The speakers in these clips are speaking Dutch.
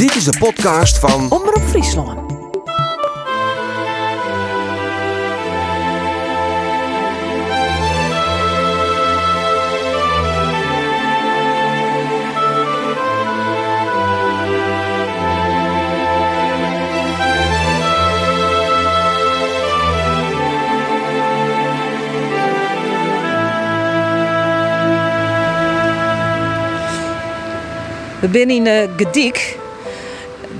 Dit is de podcast van Omroep Friesland. We zijn in uh, Gediek,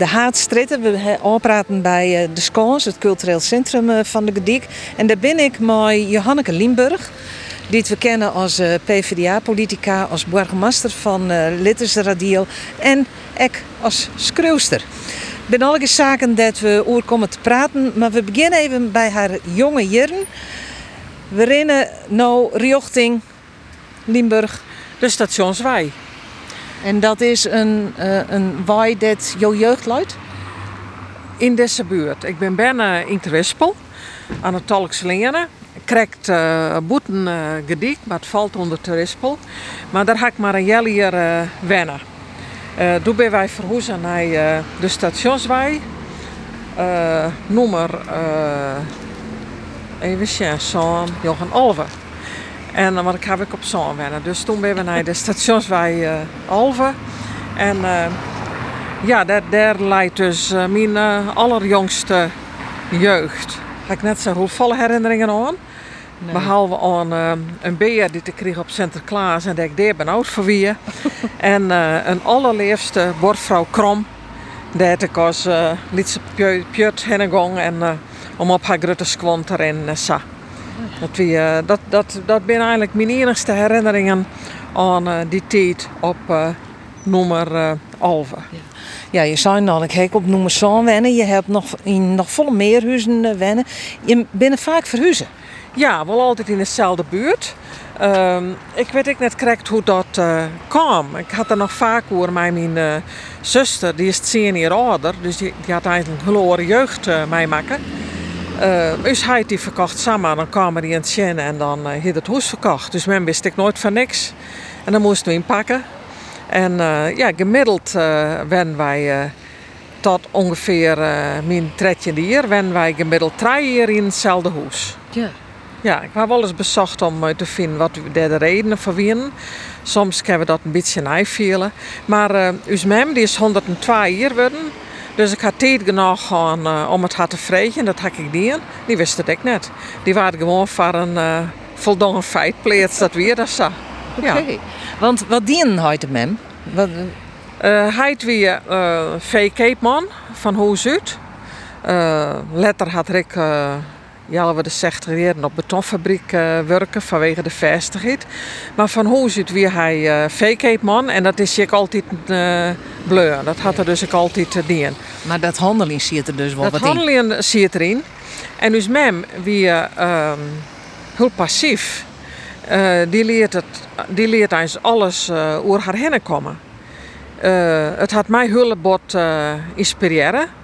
de Haatstritten. We praten bij uh, de Skons, het cultureel centrum uh, van de Gediek. En daar ben ik met Johanneke Limburg, die we kennen als PvdA-politica, als burgemeester van Litterse Radio en ik als schreeuwster. Ik ben alle zaken dat we oer komen te praten, maar we beginnen even bij haar jonge jaren. We rennen nu richting Limburg. De stationswij. En dat is een, uh, een waai dat jouw jeugd luidt? In deze buurt. Ik ben bijna in Terwispel, aan het Talks leren. Ik krijg uh, boeten uh, maar het valt onder Terwispel. Maar daar ga ik maar een jaar hier wennen. Uh, toen ben wij verhuizen naar de stationswij. Uh, nummer, even zien, Johan Alve. En dan ik heb ik op zo'n wennen. Dus toen ben we naar de stationswij uh, Alve. En uh, ja, daar, daar leidt dus uh, mijn allerjongste jeugd. Heb ik net zo volle herinneringen aan. Nee. Behalve aan een beer die ik kreeg op Sinterklaas en dat ik daar ben oud voor wie. en een allerliefste bordvrouw Krom. Dat ik als uh, liet ze pjut heen en om op haar grote erin sa. Dat, we, uh, dat, dat, dat zijn eigenlijk mijn enigste herinneringen aan uh, die tijd op uh, nummer uh, Alve. Ja. ja, je zei al, ik heb op nummer 100 wennen. Je hebt nog in nog volle meer huizen wennen. Je bent vaak verhuizen. Ja, wel altijd in dezelfde buurt. Uh, ik weet ik net correct hoe dat uh, kwam. Ik had er nog vaak over met mijn uh, zuster, die is tien jaar ouder, dus die, die had eigenlijk een verloren jeugd meemaken. Uh, dus hij die verkocht samen, dan kwamen die in het en dan uh, had het huis verkocht. Dus men wist ik nooit van niks. En dan moesten we inpakken. En uh, ja, gemiddeld wen wij tot ongeveer mijn tredje jaar, wen wij gemiddeld drie jaar in hetzelfde huis. Ja. Ja, ik heb wel eens bezocht om te vinden wat de redenen voor waren. Soms kunnen we dat een beetje nijvielen. Maar uh, uw mem, die is 102 jaar geworden. Dus ik had tijd genoeg gaan, uh, om het te vregen. Dat had ik niet. Die wist het ik net. Die waren gewoon voor een uh, voldongen feitplaats dat weer dat zo. Oké. Okay. Want wat dienen hij mem? Wat... Uh, hij weer uh, V. man van Hoes uit. Uh, letter had ik ja, we de 60 jaar op betonfabriek uh, werken vanwege de vestigheid. Maar van hoe zit weer hij uh, veekeepman en dat is ik altijd uh, bleu. Dat had er dus ik altijd te dienen. Maar dat handelen zit er dus wel dat wat in? Dat handelen zit erin. En dus mem, wie uh, heel passief, die leert, het, die leert eens alles over haar heen komen. het had mij hulpbot inspireren.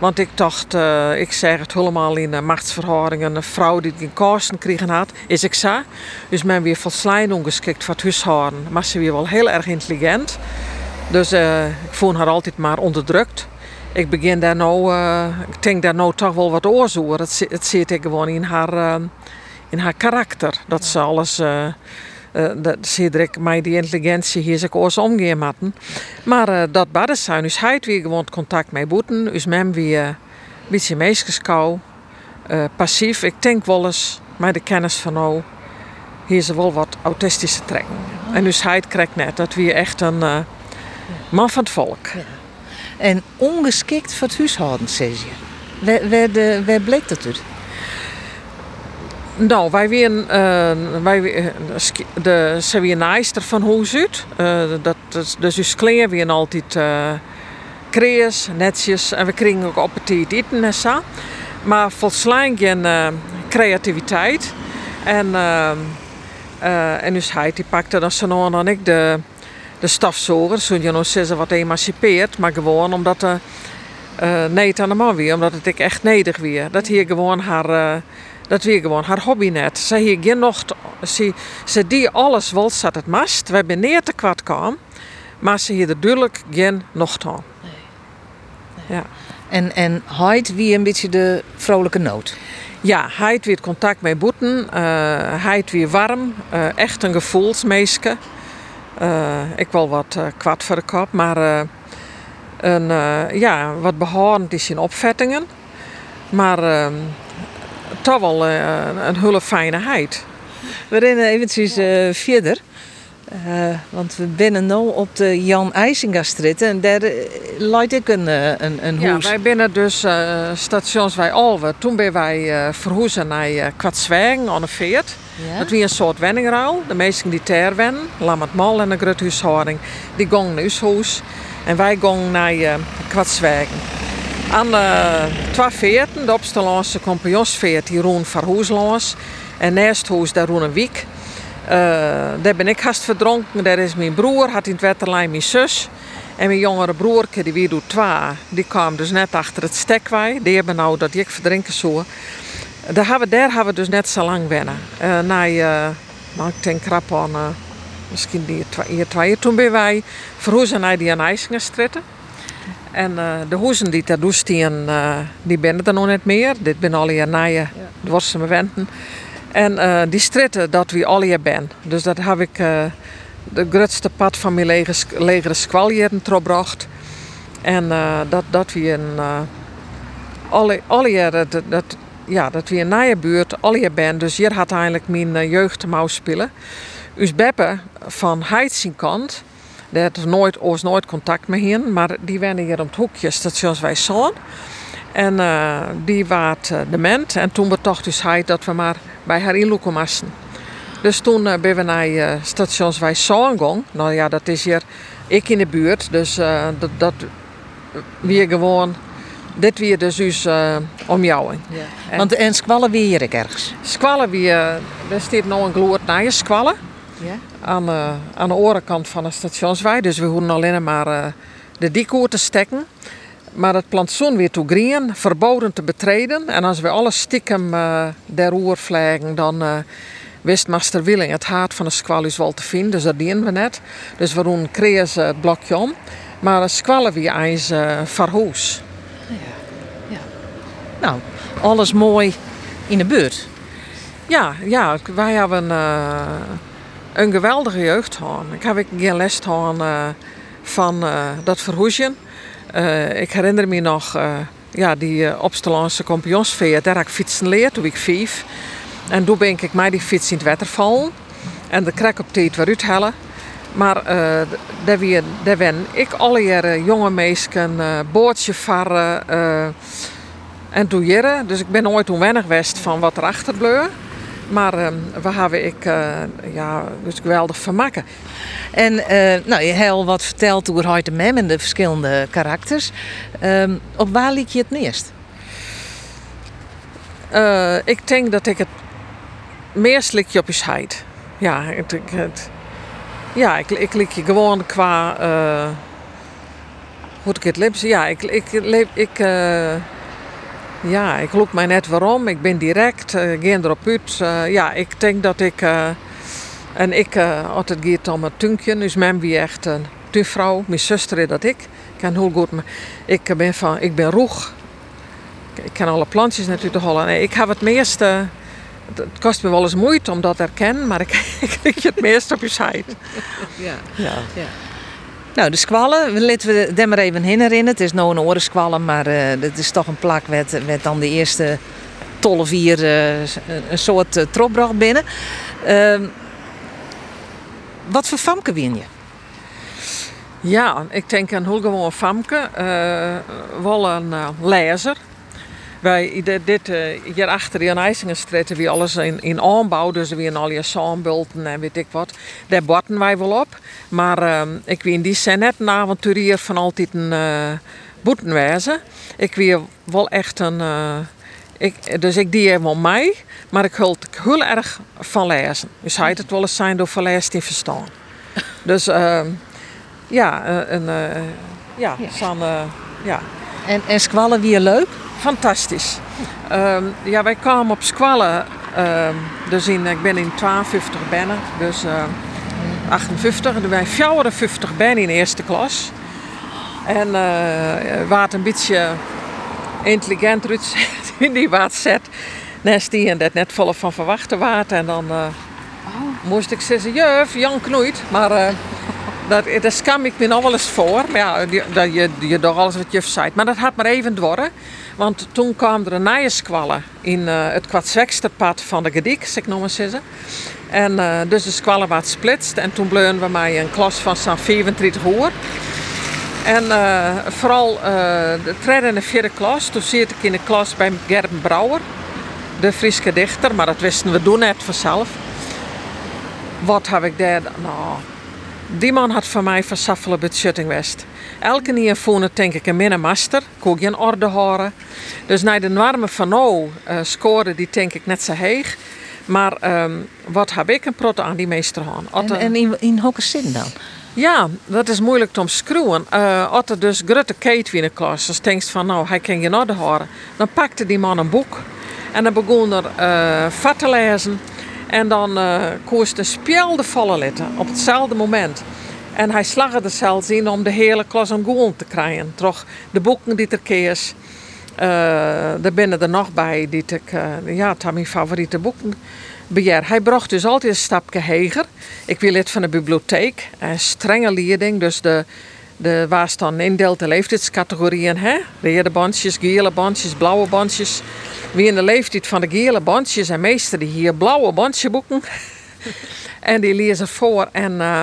Want ik dacht, uh, ik zeg het helemaal in uh, machtsverhoudingen. Een vrouw die geen kosten kregen had, is ik zo. Dus men weer volslijn ongeschikt voor het huishouden. Maar ze weer wel heel erg intelligent. Dus uh, ik voel haar altijd maar onderdrukt. Ik begin daar nou, ik denk daar nou toch wel wat oorzoeken. Het, het zit ik gewoon in haar, in haar karakter. Dat ze alles... Uh, dat Cedric mij die intelligentie hier zich oors matten. Maar uh, dat badde zijn. Dus hij weer gewoon contact met boeten. Dus mem weer een beetje meesgeskou. Uh, passief. Ik denk wel eens met de kennis van nou. Hier ze wel wat autistische trekken. En dus hij krijgt net. Dat weer echt een uh, man van het volk. En ongeschikt voor het huishouden, zeg je. Waar, waar, waar bleek dat uit? Nou, wij weer uh, wij de Sevienaister van Hoes uit. Uh, dat, dat, dus uw kleren weer altijd uh, krees, netjes en we kregen ook appetit eten en zo. Maar volslaan geen uh, creativiteit. En, uh, en dus hij die pakte dan nou dan ik de, de stafzoger. Zo'n je zeggen wat emancipeerd, maar gewoon omdat uh, nee aan de man weer, omdat het ik echt nedig weer. Dat hier gewoon haar dat weer gewoon haar hobby net. Ze hier geen nog, ze, ze die alles wel zat het mast. We hebben neer te kwart kwam, maar ze hier er duidelijk geen nog aan. Nee. ja. En, en Hyde wie een beetje de vrolijke noot. Ja, hij weer contact met boeten. Uh, hij het weer warm. Uh, echt een gevoelsmeeske. Uh, ik wel wat kwad voor de kop, maar een, ja, wat behoudend is in opvettingen. Maar ehm, toch wel een hele fijne heid. We rennen eventjes verder. Uh, want we binnen nu op de Jan IJsinga-straat en daar uh, leidt ik een, uh, een, een Ja, wij binnen dus stations bij Alve. Toen ben wij verhuizen naar uh, aan de Veert. Ja? Dat was een soort wenningruil. De meesten die ter wennen, Lammet Mal en de grote huishouding, die gingen naar ons huis. En wij gingen naar uh. Aan de twee veerten, de Opstelandse Compagnonsveert, die roen verhuis En naast huis daar roen een wiek. Uh, daar ben ik haast verdronken. Daar is mijn broer, had in het wetterlijn mijn zus. En mijn jongere broerke, die wie doet twee, die kwam dus net achter het stekwij. Die hebben nou dat ik verdrinken zo. Daar hebben, we, daar hebben we dus net zo lang wennen. Uh, na, uh, nou, ik denk krap aan, misschien die twee, twee toen ben wij verhuizen naar die IJsingenstritten. En uh, de huizen die daar die, uh, die binnen er nog net meer. Dit ben al je naaien, ja. dwarsen wenten. En uh, die stritten dat we al hier ben. Dus dat heb ik de grootste pad van mijn legere, legere squaljeren gebracht. En dat, dat we een alle, alle dat, dat, ja, dat we een nieuwe buurt al hier ben. Dus hier had eigenlijk mijn jeugd spelen. Dus Beppe van Heidsing kant, had nooit, was nooit contact met hen, maar die wennen hier om het hoekje, stations wij. En uh, die was uh, dement. En toen betocht dus hij dat we maar bij haar inloeken moesten. Dus toen uh, ben we naar uh, stations bij Songong. Nou ja, dat is hier ik in de buurt. Dus dat, dat weer gewoon... Dit weer dus dus omjouwing. Ja. En, Want en squallen weer hier ergens? Squallen weer... er staat nog een gloed naar je squallen. Ja? Aan, aan de orenkant van de stationswij. Dus we hoeven alleen maar de dik te stekken. Maar het plantsoen weer toe green, verboden te betreden. En als we alles stiekem uh, der vliegen, dan uh, wist Master Willing het haat van de squalus wel te vinden. Dus dat dienen we net. Dus we doen kreeg het blokje om. Maar de squallen weer eens uh, verhoes. Ja. ja. Nou, alles mooi in de buurt. Ja, ja wij hebben uh, een geweldige jeugd gehad. Ik heb geen les gehad uh, van uh, dat verhoesje. Uh, ik herinner me nog ja, die uh, Opstelandse. Daar heb ik fietsen geleerd toen ik vijf. En toen ben ik mij die fiets in het water vallen. En de krek op tijd weer uithalen. Maar daar, weer, daar ben ik alle jaren jonge meisjes bootje varen en toejeren. Dus ik ben nooit onwennig geweest van wat er achter bleef. Maar uh, we hebben ik uh, ja, dus geweldig vermaken. En uh, nou, je hebt al wat verteld over Hart Mem en de verschillende karakters. Ehm, op waar liep je het meest? Eh, ik denk dat ik het meest lik je op je scheid. Ja, het, ja ik, ik lik je gewoon qua... hoe ik het leef. Ja, ik... ik, ik, ik ja, ik loop mij net waarom. Ik ben direct, uh, geen erop uit. Uh, ja, ik denk dat ik... Uh, en ik, het gaat om het tunkje, dus mijn wie echt een tuinvrouw. Mijn zuster is dat ik. Ik kan heel goed, maar ik ben van, ik ben roeg. Ik, ken alle plantjes natuurlijk hollen. Nee, ik heb het meeste... Het kost me wel eens moeite om dat te herkennen, maar ik, ik lig het meest op je site. Ja. ja. ja. Nou, de squallen, laten we er maar even herinneren. Het is nou een orensquallen, maar het is toch een plak met, dan de eerste tolle vier uh, een soort uh, binnen. Uh, wat voor famke win je? Ja, ik denk aan heel gewoon famke. wel een lezer. Wij, dit, dit uh, hier achter in IJsingenstraat wie alles in, in aanbouw, dus weer al je zaanbulten en weet ik wat. Daar botten wij wel op. Maar uh, ik weet, die zijn net een avonturier van altijd een uh, boetenwijze. Ik weer wel echt een. ik, dus ik die even mij, maar ik hult heel erg van lezen. Dus hij het wel eens zijn door van lezen te verstaan. Dus ehm, ja, een, ja, ja. Ja. En, en squallen weer leuk? Fantastisch. Um, ja, wij kwamen op Squallen. Um, dus in, ik ben in 52 binnen, dus uh, 58. En wij 54 ben in eerste klas. En uh, waard een beetje intelligent in die wat zet. Nest die en dat net volle van verwachten waard. En dan oh. moest ik zeggen, juf, Jan Knoeit. Maar uh, dat, daar skam ik me nog wel eens voor. Maar ja, dat je, je doet alles wat juf zei. Maar dat had maar even dwarren. Want toen kwam er een nieuwe squallen in uh, het kwaadzweksterpad van de Gedik, zeg maar. En uh, dus de squallen werd splitst. En toen bleven we mij een klas van zo'n 34 uur. En uh, vooral de derde en de vierde klas, toen zit ik in de klas bij Gerben Brouwer, de Friese dichter, maar dat wisten we toen net vanzelf. Wat heb ik daar? Nou, die man had voor mij van budgetting West. Elke het denk ik een minne master, kon je in orde horen. Dus naar de normen van nou uh, scoorde die denk ik net zo heeg. Maar um, wat heb ik een prot aan die meester En, en in, in zin dan? Ja, dat is moeilijk te omschreeuwen. Uh, als er dus grote Kate in de klas, dus denkt van nou, hij kan je orde horen. Dan pakte die man een boek en dan begon er uh, te lezen. En dan uh, koos de spelde vallen litten op hetzelfde moment. En hij slag er zelfs in om de hele klas aan goal te krijgen. Toch de boeken die er keers. Uh, daar binnen er nog bij die ik, uh, ja, het mijn favoriete boeken beheer. Hij bracht dus altijd een stapje heger. Ik wil lid van de bibliotheek. Een strenge leiding, dus de, de was dan indeelt de leeftijdscategorieën. Hè? Rode bandjes, gele bandjes, blauwe bandjes. Wie in de leeftijd van de gele bandjes en meester die hier blauwe bandje boeken. en die lezen voor en... Uh,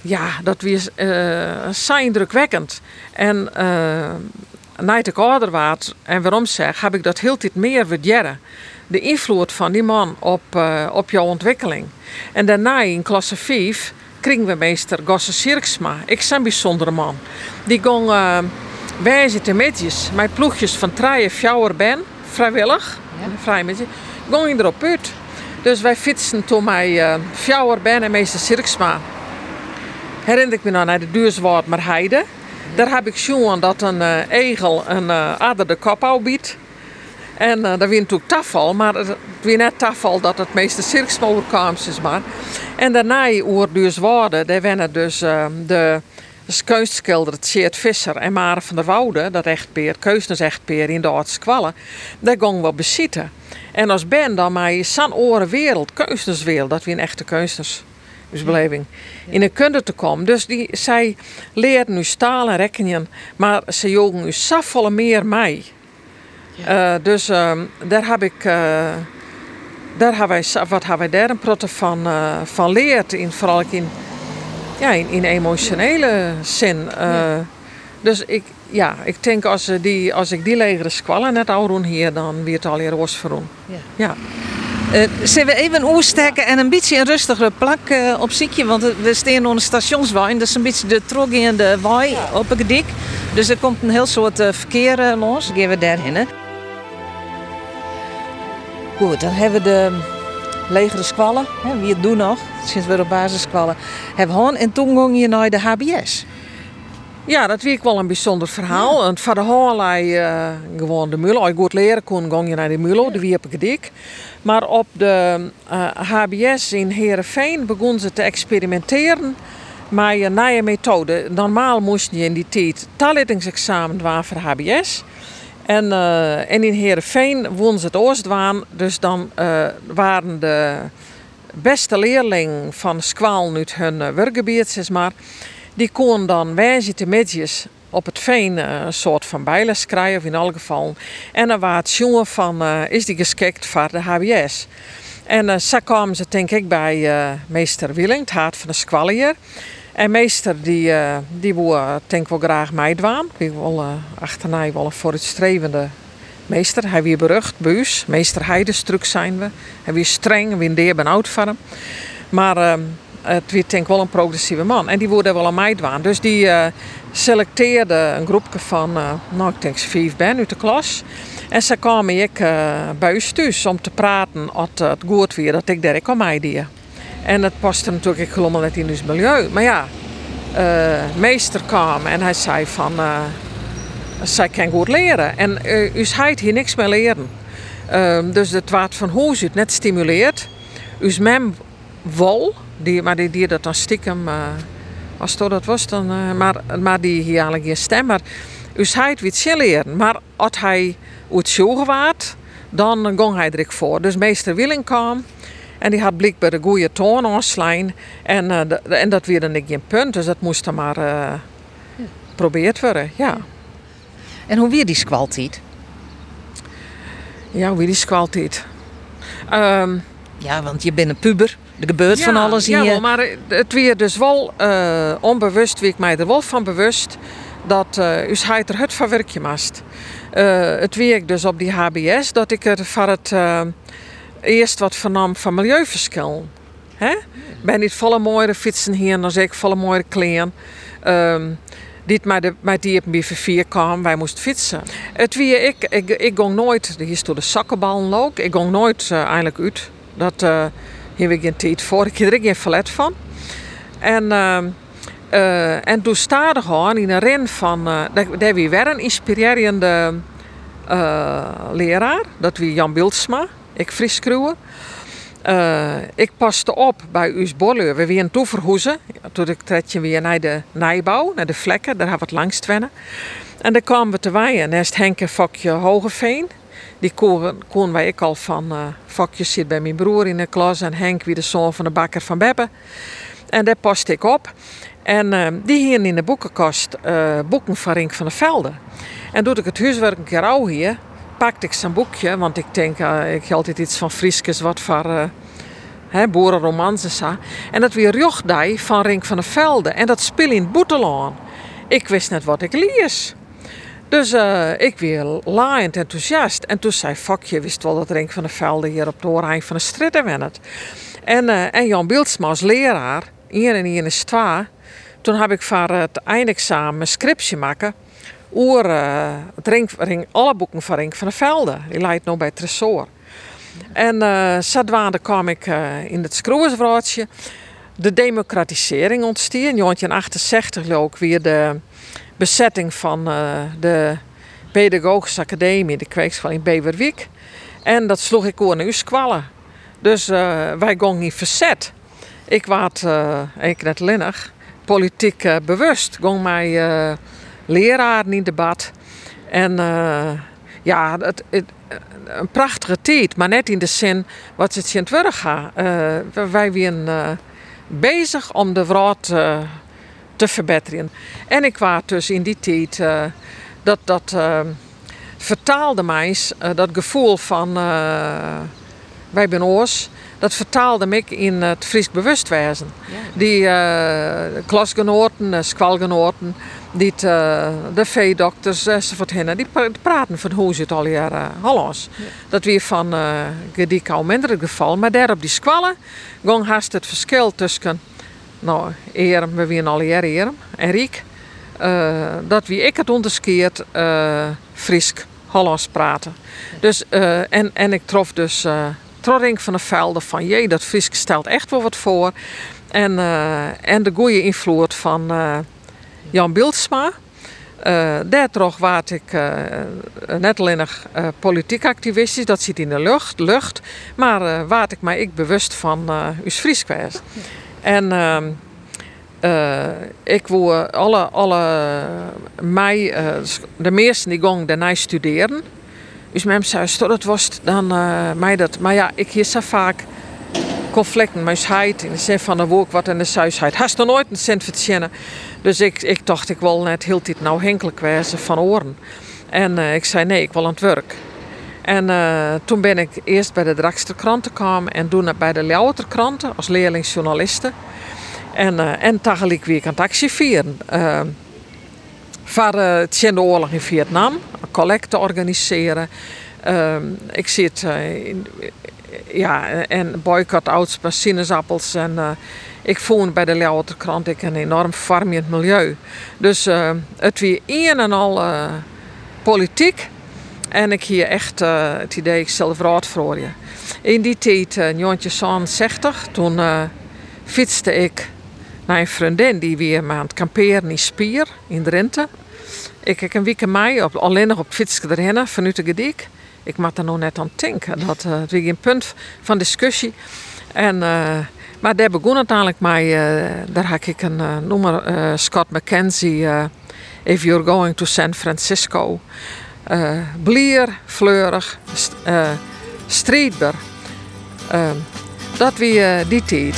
ja, dat was uh, zijn drukwekkend. En uh, na ik ouder was, en waarom zeg, heb ik dat heel tijd meer waarderen. De invloed van die man op, op jouw ontwikkeling. En daarna in klasse 5 kregen we meester Gosse Sirksma. Ik ben een bijzondere man. Die ging uh, wijzen te metjes, met ploegjes van treien fjouwer ben, vrijwillig, ja. vrijwillig, ging erop uit. Dus wij fietsen toen mij uh, fjouwer ben en meester Sirksma herinner ik me nou naar de Duurswoord maar Heide. Daar heb ik gezien dat een uh, egel een uh, adder de kop biedt. En uh, dat was natuurlijk tafel, maar het was net tafel dat het meeste cirksmoorkamers is maar. En daarna oer Duurswoorden, daar wennen dus uh, de kunstschilder Tjeerd Visser en Mare van der Woude, dat echtpeer, keusnes-echtpeer in de Oudskwallen, daar gingen we bezitten. En als ben dan mij zo'n oren wereld, kunstenswereld, dat we een echte kunstens beleving. In een kunde te komen. Dus die, zij leert nu staal en rekenen, maar ze jogen nu zoveel meer mij. Uh, dus uh, daar heb ik. Uh, daar hebben wij, wat hebben wij daar een protte van, uh, van leerd. In, vooral in, ja, in, in emotionele zin. Ja. Dus ik, ja, ik denk als, die, als ik die legere squallen net al doen hier, dan weer het al hier was voor ja. ja. Uh, zullen we even oerstekken en een beetje een rustigere plak op ziekje? Want we staan op een stationswijn. Dat is een beetje de trog in de waai op het dik. Dus er komt een heel soort verkeer los. Gaan we daarheen. Goed, dan hebben we de legere squallen. Hè, wie het doen nog, sinds we op basissquallen hebben gehad. En toen ging je naar de HBS. Ja, dat vind ik wel een bijzonder verhaal. Want van de Hoorlei uh, gewoon de Mulo. Als je goed leren kon, ging je naar de Mulo, de Gedik. Maar op de uh, eh, HBS in Heerenveen begon ze te experimenteren met een nieuwe methode. Normaal moest je in die tijd taallettingsexamen doen voor HBS. En, uh, en in Heerenveen won ze het Oostwaan. Dus dan uh, waren de beste leerling van Squaal nu hun werkgebied, zeg maar die kon dan wijzen te op het veen eh, een soort van bijles krijgen, of in elk geval. En dan was het jongen van, is die geschikt voor de HBS? En uh, zo kwamen ze denk ik bij meester Willing, het hart van de squallier. En meester die, die wil denk wel graag meidwaan. Die wil achterna wel een vooruitstrevende meester. Hij weer berucht, buus. Meester Heidestruk zijn we. Hij weer streng, weer deer van hem. Maar ehm, het werd denk wel een progressieve man. En die worden wel aan mij dwaan. Dus die uh, selecteerde een groepje van, uh, nou ik denk vijf ben uit de klas. En ze kwamen ik uh, bij u thuis om te praten als het goed weer dat ik daar mij die. En het paste natuurlijk helemaal net in het milieu. Maar ja, meester kwam en hij zei van, zij kan goed leren. En u heid hier niks meer leren. Ehm, dus het waard van hoe het net stimuleert. Uw mem wol die, maar die die dat dan stiekem uh, Als dat dat was, dan... eh, maar, maar die hier eigenlijk geen stem. Maar u het wie leren. Maar als hij uit zogen waard, dan ging hij er voor. Dus meester Willing kwam. En die had blijkbaar de goede toon aanslaan. En, eh, de- en dat weer dan niet geen punt. Dus dat moest dan maar eh geprobeerd worden. Ja. En hoe weer die squaltiet? Ja, wie die squaltiet. Ehm Ja, want je bent een puber. Er gebeurt van alles in ja, maar het weer dus wel eh, onbewust, wie ik mij er wel van bewust, dat uh, us hij er het van werkje mast. Eh, het werk dus op die HBS, dat ik er van het eerst wat vernam van milieuverschil. Hè? Ben niet volle mooie fietsen hier, dan zeg ik volle mooie kleren. Ehm dit met, de, met die op BV4 kwam, wij moesten fietsen. Het wie ik, ik, ik ging nooit, hier door de zakkenballen ook, ik ging nooit uh, eigenlijk uit. Dat uh, heb ik geen tijd voor. Ik heb er geen verlet van. En, uh, uh, en toen staat gewoon in een ren van, daar wie weer een inspirerende leraar, dat wie Jan Bildsma, ik Fries uh, ik paste op bij Us Bolle. We weer toe verhoezen. Toen ik tretje weer naar de nijbouw, naar de vlekken. Daar hebben we het langst wennen. En daar kwamen we te waaien. Naast Henk Fokje Hogeveen. Die kon, kon wij ik al van uh, Fokje zit bij mijn broer in de klas. En Henk wie de zoon van de bakker van Bebbe. En daar paste ik op. En uh, die hier in de boekenkast boeken van Rink van der Velde. En doe ik het huiswerk een keer hier pakte ik zijn boekje, want ik denk, uh, ik altijd iets van Frieskes, wat voor uh, hè, en dat weer Jochtdij van Rink van der Velde. En dat speel in Boetelaan. Ik wist net wat ik lees. Dus uh, ik weer laaiend enthousiast. En toen zei Fokje, wist wel dat Rink van der Velde hier op de Oorhijn van de Stritten wennet. En, en Jan Beeldsma als leraar, hier en hier is twee. Toen heb ik voor het eindexamen een scriptje maken oer uh, het ring, alle boeken van Rink van der Velde. Die leidt nu bij Tresor. En uh, zadwaande kwam ik uh, in het schroeversvrouwtje. De democratisering ontstond. In 1968 ook weer de bezetting van de Pedagogische Academie, de kweekschool in Beverwijk. En dat sloeg ik ook naar squallen. Dus wij gingen niet verzet. Ik was, ik net linnig, politiek bewust. Ging mij leraren in debat. En uh, ja, het, het, een prachtige tijd, maar net in de zin wat het in het werk gaat. Uh, wij zijn uh, bezig om de wereld te verbeteren. En ik was dus in die tijd dat dat vertaalde mij dat gevoel van wij zijn oors. Dat vertaalde ik in het Fries bewustwezen. Ja. Die klasgenoten, uh, squalgenoten, die uh, de veedokters enzovoort hinnen, die praten van hoe zit al hier uh. Ja. Dat weer van uh, gediek al minder geval, maar daar op die squallen ging haast het verschil tussen, nou, Erem, we weer al hier Erem en Riek, dat wie ik het onderscheid Friesk hallos praten. Dus, en, en ik trof dus Trorring van de Velde van jee, dat Friesk stelt echt wel wat voor. En, en de goede invloed van Jan Bildsma. Uh, daar waard ik uh, net alleen nog uh, politiek activistisch, dat zit in de lucht, lucht maar waard ik mij ik bewust van uh, Fries geweest. En ik wil alle, alle mei, de meesten die gingen daarna studeren. Dus mijn zei, dat was dan mij dat. Maar ja, ik hier zo vaak conflicten met in de zin van de woord wat in de zuisheid. Hast er nooit een cent verdienen. Dus ik, ik dacht, ik wil net heel tijd nou henkelijk van oren. En uh, ik zei, nee, ik wil aan het werk. En uh, toen ben ik eerst bij de Draksterkranten gekomen en toen bij de Ljouwerterkranten als leerlingsjournaliste. En, uh, en tegelijk weer aan het actieveren. Uh, het de oorlog in Vietnam, collecten organiseren. ik zit in, ja, en boycott ouds sinaasappels en uh, ik voel bij de Ljouwerterkrant ik een enorm farmend milieu. Dus uh, het weer een en al uh, politiek en ik hier echt het idee ik stel raad voor je. In die tijd, uh, 1960, toen fietste ik naar een vriendin die weer aan het kamperen in Spier in Drenthe. Ik heb een week mei op, alleen nog op fietsje erheen vanuit de Gedik ik mag er nog net aan denken. Dat uh, het weer een punt van discussie. En uh, Maar daar begon het eigenlijk mee. Uh, daar heb ik een uh, Scott McKenzie, If You're Going to San Francisco. blier, fleurig, st strijdbaar. dat wie die tijd.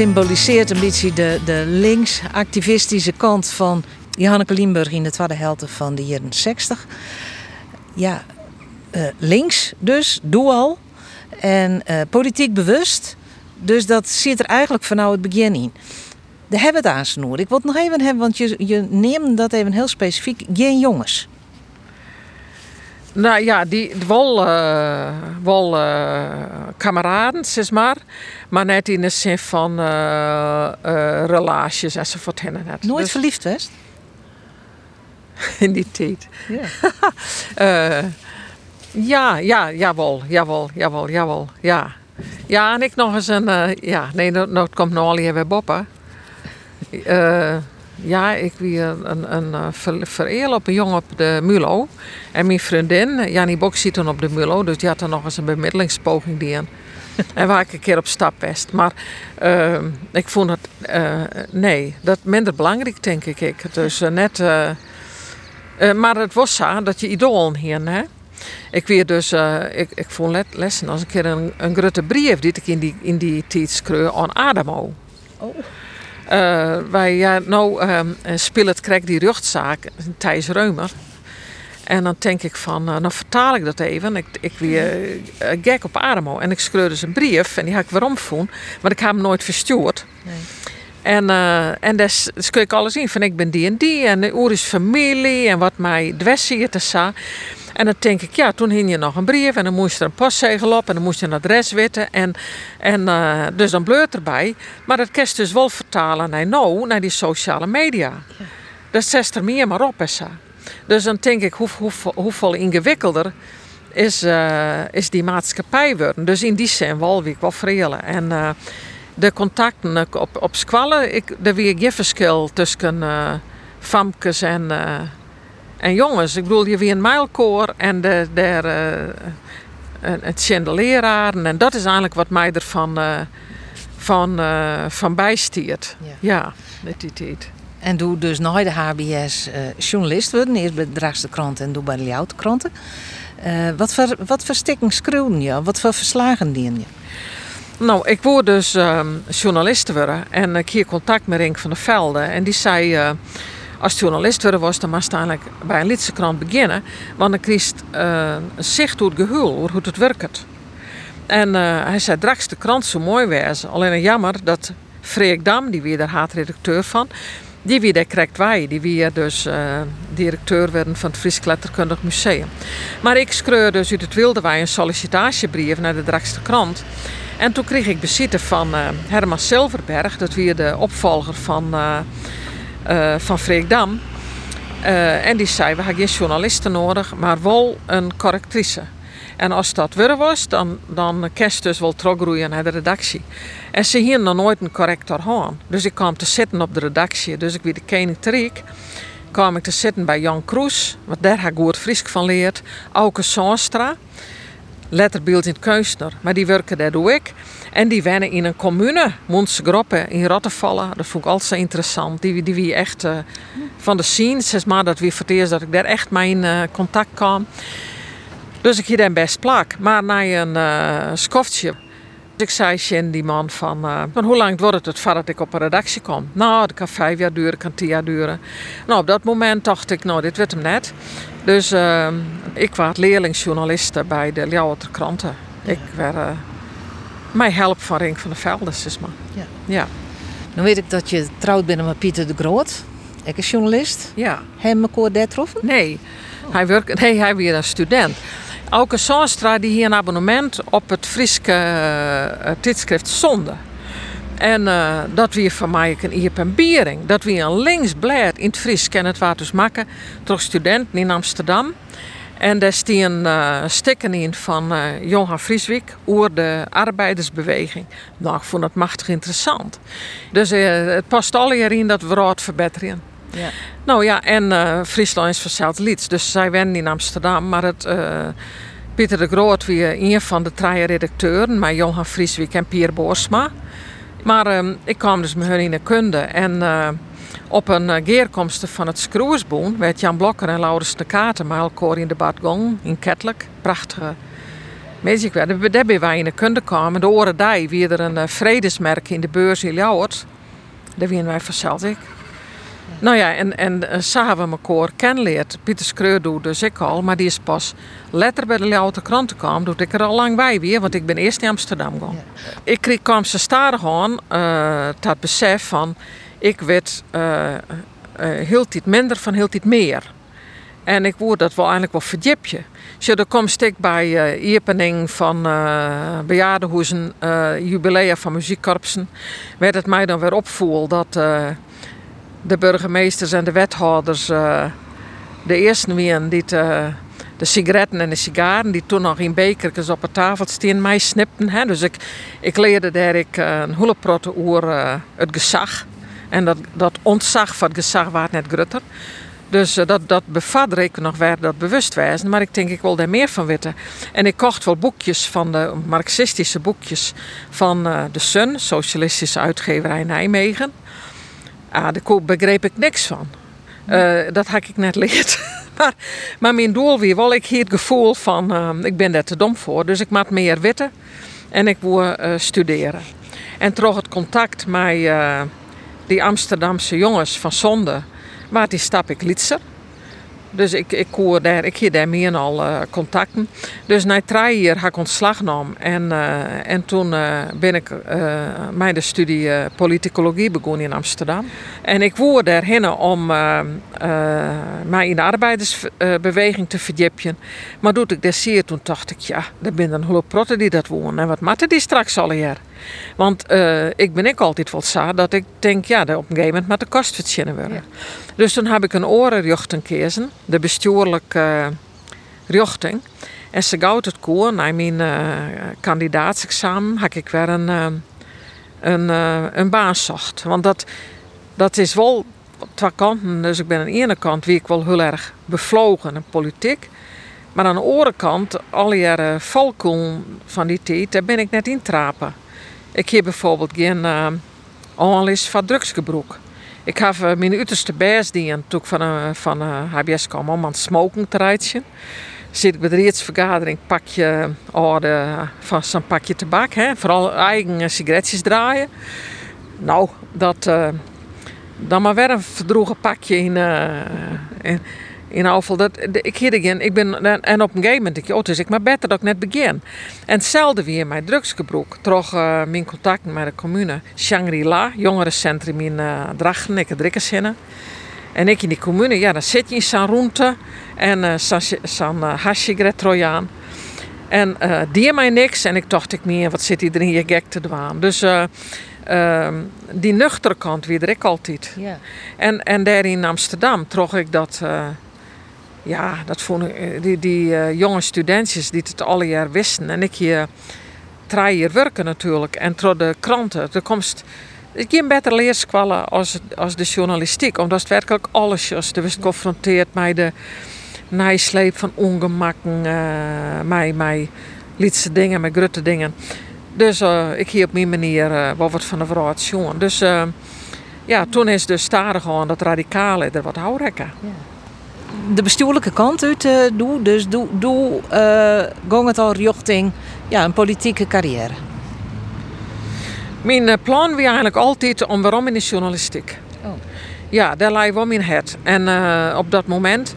Symboliseert een beetje de, de linksactivistische kant van Johanneke Limburg in de tweede helft van de jaren 60. Ja, uh, links dus, doe al. En uh, politiek bewust. Dus dat zit er eigenlijk vanaf het begin in. De hebben het aansnoer. Ik wil het nog even hebben, want je, je neemt dat even heel specifiek. Geen jongens. Nou ja, die wel, uh, wel uh, kameraden, zeg maar. Maar net in de zin van uh, relaties enzovoort. Net. Nooit dus, verliefd geweest? in die tijd. Ja. ja, ja, jawel, jawel, jawel, jawel, ja. Ja, en ik nog eens een, ja, nee, nou komt nog al weer boppen. Ja, ik wie een, een, een vereel op een jongen op de Mulo. En mijn vriendin, Jannie Bok, zit dan op de Mulo. Dus die had dan nog eens een bemiddelingspoging die en waar ik een keer op stap best. Maar uh, ik vond het, nee, dat minder belangrijk, denk ik. Dus net, maar het was zo dat je idool hier, hè. Ik weer dus, ik, ik vond lessen als een keer een, een grote brief die ik in die, in die tijd schreef aan Adamo. Oh. Uh, wij ja, nou uh, speelt krijg die rechtszaak Thijs Reumer. En dan denk ik van, uh, dan vertaal ik dat even. Ik, ik weer uh, gek op Ademo. En ik schreeuwde dus een brief. En die had ik waarom. Maar ik heb hem nooit verstuurd. Nee. En, uh, en daar kun ik alles in. Van ik ben die en die. En de is familie. En wat mij dwessie te sa. En dan denk ik, ja, toen hing je nog een brief en dan moest er een postzegel op en dan moest je een adres weten. En, en uh, dus dan bleurt erbij. Maar dat kerst dus wel vertalen naar nou, naar die sociale media. Ja. Dat zet er meer maar op, Dus dan denk ik, hoe, hoe, hoeveel ingewikkelder is, uh, is die maatschappij worden. Dus in die zin wel wie ik wel vrelen. En, uh, de contacten op, op squallen, ik, er weer geen verschil tussen eh famkes en, eh, en jongens. Ik bedoel, je weer een mijlkoor en de, de, eh, het chandelieraren. En dat is eigenlijk wat mij ervan eh, van, eh, van bijstiert. Ja. Ja, met die tijd. En doe dus na de HBS journalist worden. Eerst bij de Draagste Krant en doe bij de Ljouwte Kranten. Wat voor, wat voor schreeuwen je? Wat voor verslagen dien je? Nou, ik word dus ehm journalist worden en ik hier contact met Rink van der Velde. En die zei, als journalist worden was, dan moest eigenlijk bij een Lidse krant beginnen. Want dan kreeg eh, een zicht hoe het gehul, hoe het werkt. En eh, hij zei, straks de krant zo mooi was. Alleen jammer dat Freek Dam, die weer daar haatredacteur van, die weer daar krijgt wij. Die weer dus eh, directeur werden van het Fries Letterkundig Museum. Maar ik schreeuwde dus uit het wilde wij een sollicitatiebrief naar de Drakste krant. En toen kreeg ik bezitten van eh, Herman Silverberg, dat weer de opvolger van, eh van Freek Dam. Eh, en die zei, we hebben geen journalisten nodig, maar wel een correctrice. En als dat weer was, dan, dan kerst dus wel terugroeien naar de redactie. En ze hier nog nooit een corrector gaan. Dus ik kwam te zitten op de redactie. Dus ik wie de koning Triek kwam ik te zitten bij Jan Kroes, want daar heb ik goed Fries van leerd. Auke Sanstra, letterbeeld in het kunstner, maar die werken daar doe ik. En die wennen in een commune, Montse Groppen in Rottevallen. Dat vond ik altijd zo interessant. Die, die wie echt eh, van de scene, zeg maar, dat wie voor het eerst dat ik daar echt mee in eh, contact kwam. Dus ik hier dan best plak. Maar na een eh skoftje. Dus ik zei tegen die man van, van hoe lang wordt het voordat ik op een redactie kom? Nou, dat kan vijf jaar duren, kan tien jaar duren. Nou, op dat moment dacht ik, nou, dit werd hem net. Dus eh, ik was leerlingsjournaliste bij de Ljouwerter kranten. Ik werd mij help van Rink van der Velde, zeg maar. Ja. Ja, Dan weet ik dat je trouwd bent met Pieter de Groot. Ik is journalist. ja. Hem elkaar daar troffen? Nee, hij, werkt, nee, hij weer een student. Auke Sanstra die hier een abonnement op het Friese eh, tijdschrift Zonde. En eh, dat weer van mij een Iep en Biering. Dat weer een linksblad in het Fries en het was dus maken. Toch studenten in Amsterdam. En daar stien uh, stikken in van eh, Johan Frieswijk over de arbeidersbeweging. Nou, ik vond dat machtig interessant. Dus eh, het past al in dat we raad verbeteren. Ja. Nou ja, en eh, Friesland is verzeld Lieds. Dus zij wennen in Amsterdam. Maar het, eh, Pieter de Groot weer een van de drie redacteuren. Maar Johan Frieswijk en Pier Boersma. Maar eh, ik kwam dus met hun in de kunde. En eh, op een uh, geerkomst van het Skroersboen... werd Jan Blokker en Laurens de Katen elkaar in debat gong in Kettelijk. Prachtige muziek. Daar ben wij in de kunde kwamen. De oren er een eh, vredesmerk in de beurs in Ljouwert. Daar werden wij verzeld ik. Nou ja, en, en uh, samen we elkaar kennenleerd. Pieter Screur doet dus ik al, maar die is pas letter bij de Ljouwte kranten kwam, doet ik er al lang bij weer, want ik ben eerst in Amsterdam gaan. Ik kreeg, kwam ze aan, uh, dat besef van, ik werd uh, heel tijd minder van heel tijd meer. En ik word dat wel eigenlijk wel verdiepje. Zo, dan kom ik bij uh, Iepening van uh, bejaardenhoezen, uh, jubilea van muziekkorpsen. Werd het mij dan weer opvoel dat de burgemeesters en de wethouders de eerste waren die te, de sigaretten en de sigaren die toen nog in bekertjes op de tafel staan mij snipten. Hè. Dus ik, ik leerde daar ik, een hele protte oer het gezag. En dat, dat ontzag van het gezag net grutter. Dus uh, dat, dat bevat ik nog waar dat bewust was. Maar ik denk ik wil daar meer van weten. En ik kocht wel boekjes van de marxistische boekjes van uh, de Sun, socialistische uitgeverij Nijmegen. Ah, daar begreep ik niks van. Uh, dat had ik net geleerd. maar, maar mijn doel weer wel, ik hier het gevoel van, ik ben daar te dom voor. Dus ik maak meer weten en ik wil studeren. En toch het contact met die Amsterdamse jongens van Zonde, waar die stap ik lietser. Dus ik, ik, hoor daar, ik hier daar meer al uh, contacten. Dus na drie jaar heb ik ontslag genomen. En, uh, en toen uh, ben ik mijn de studie politicologie begonnen in Amsterdam. En ik woer daarheen om mij in de arbeidersbeweging te verdiepen. Maar doet ik dat zeer, toen dacht ik, ja, er zijn een hele protten die dat wonen. En wat matten die straks al hier? Want uh, ik ben ik altijd wel zo dat ik denk, ja, op een gegeven moment moet de kost verzinnen worden. Ja. Dus toen heb ik een orenjochten gekozen, de bestuurlijke uh, jochting. En ze gauw het koer, na mijn uh, kandidaatsexamen, had ik weer een, een, eh, een baan zocht. Want dat, dat is wel twee kanten. Dus ik ben aan de ene kant wie ik wel heel erg bevlogen in politiek. Maar aan de andere kant, al jaren valkoen van die tijd, daar ben ik net in trapen. Ik heb bijvoorbeeld geen uh, analist van drugsgebruik. Ik heb uh, mijn uiterste best die toen van, uh, van uh, HBS kwam om aan het smoken te. Zit ik bij de raadsvergadering, pak je orde van zo'n pakje tabak, hè, vooral eigen sigaretjes draaien. Nou, dat dan maar weer een verdroegen pakje in, in in afval. Dat, ik hier again, ik ben, en op een gegeven moment, ik, oh, dus ik maar beter dat ik net begin. En hetzelfde weer mijn drugsgebruik. Toch uh, mijn contact met de commune Shangri-La, jongerencentrum in uh, Drachten, ik het En ik in die commune, ja, dan zit je in zo'n roente en uh, uh, Trojaan. En uh, die mij niks en ik dacht ik meer, wat zit iedereen hier gek te doen. Dus uh, uh, die nuchtere kant weer ik altijd. En, en daar in Amsterdam trok ik dat ja, dat vonden eh, die, die uh, jonge studentjes die het alle jaar wisten. En ik hier drie hier werken natuurlijk. En door de kranten, er komt geen betere leerskwallen als, als de journalistiek. Omdat het werkelijk alles is. Er was geconfronteerd met de nasleep van ongemakken, uh, met, met lietse dingen, met grote dingen. Dus ik hier op mijn manier uh, wat van de vrouw Dus ja, toen is de stadig gewoon dat radicale er wat houden. Ja de bestuurlijke kant uit uh, doe. Dus doe, doe uh, het al richting ja, een politieke carrière. Mijn uh, plan was eigenlijk altijd om waarom in de journalistiek. Oh. Ja, daar lag wel mijn het. En uh, op dat moment.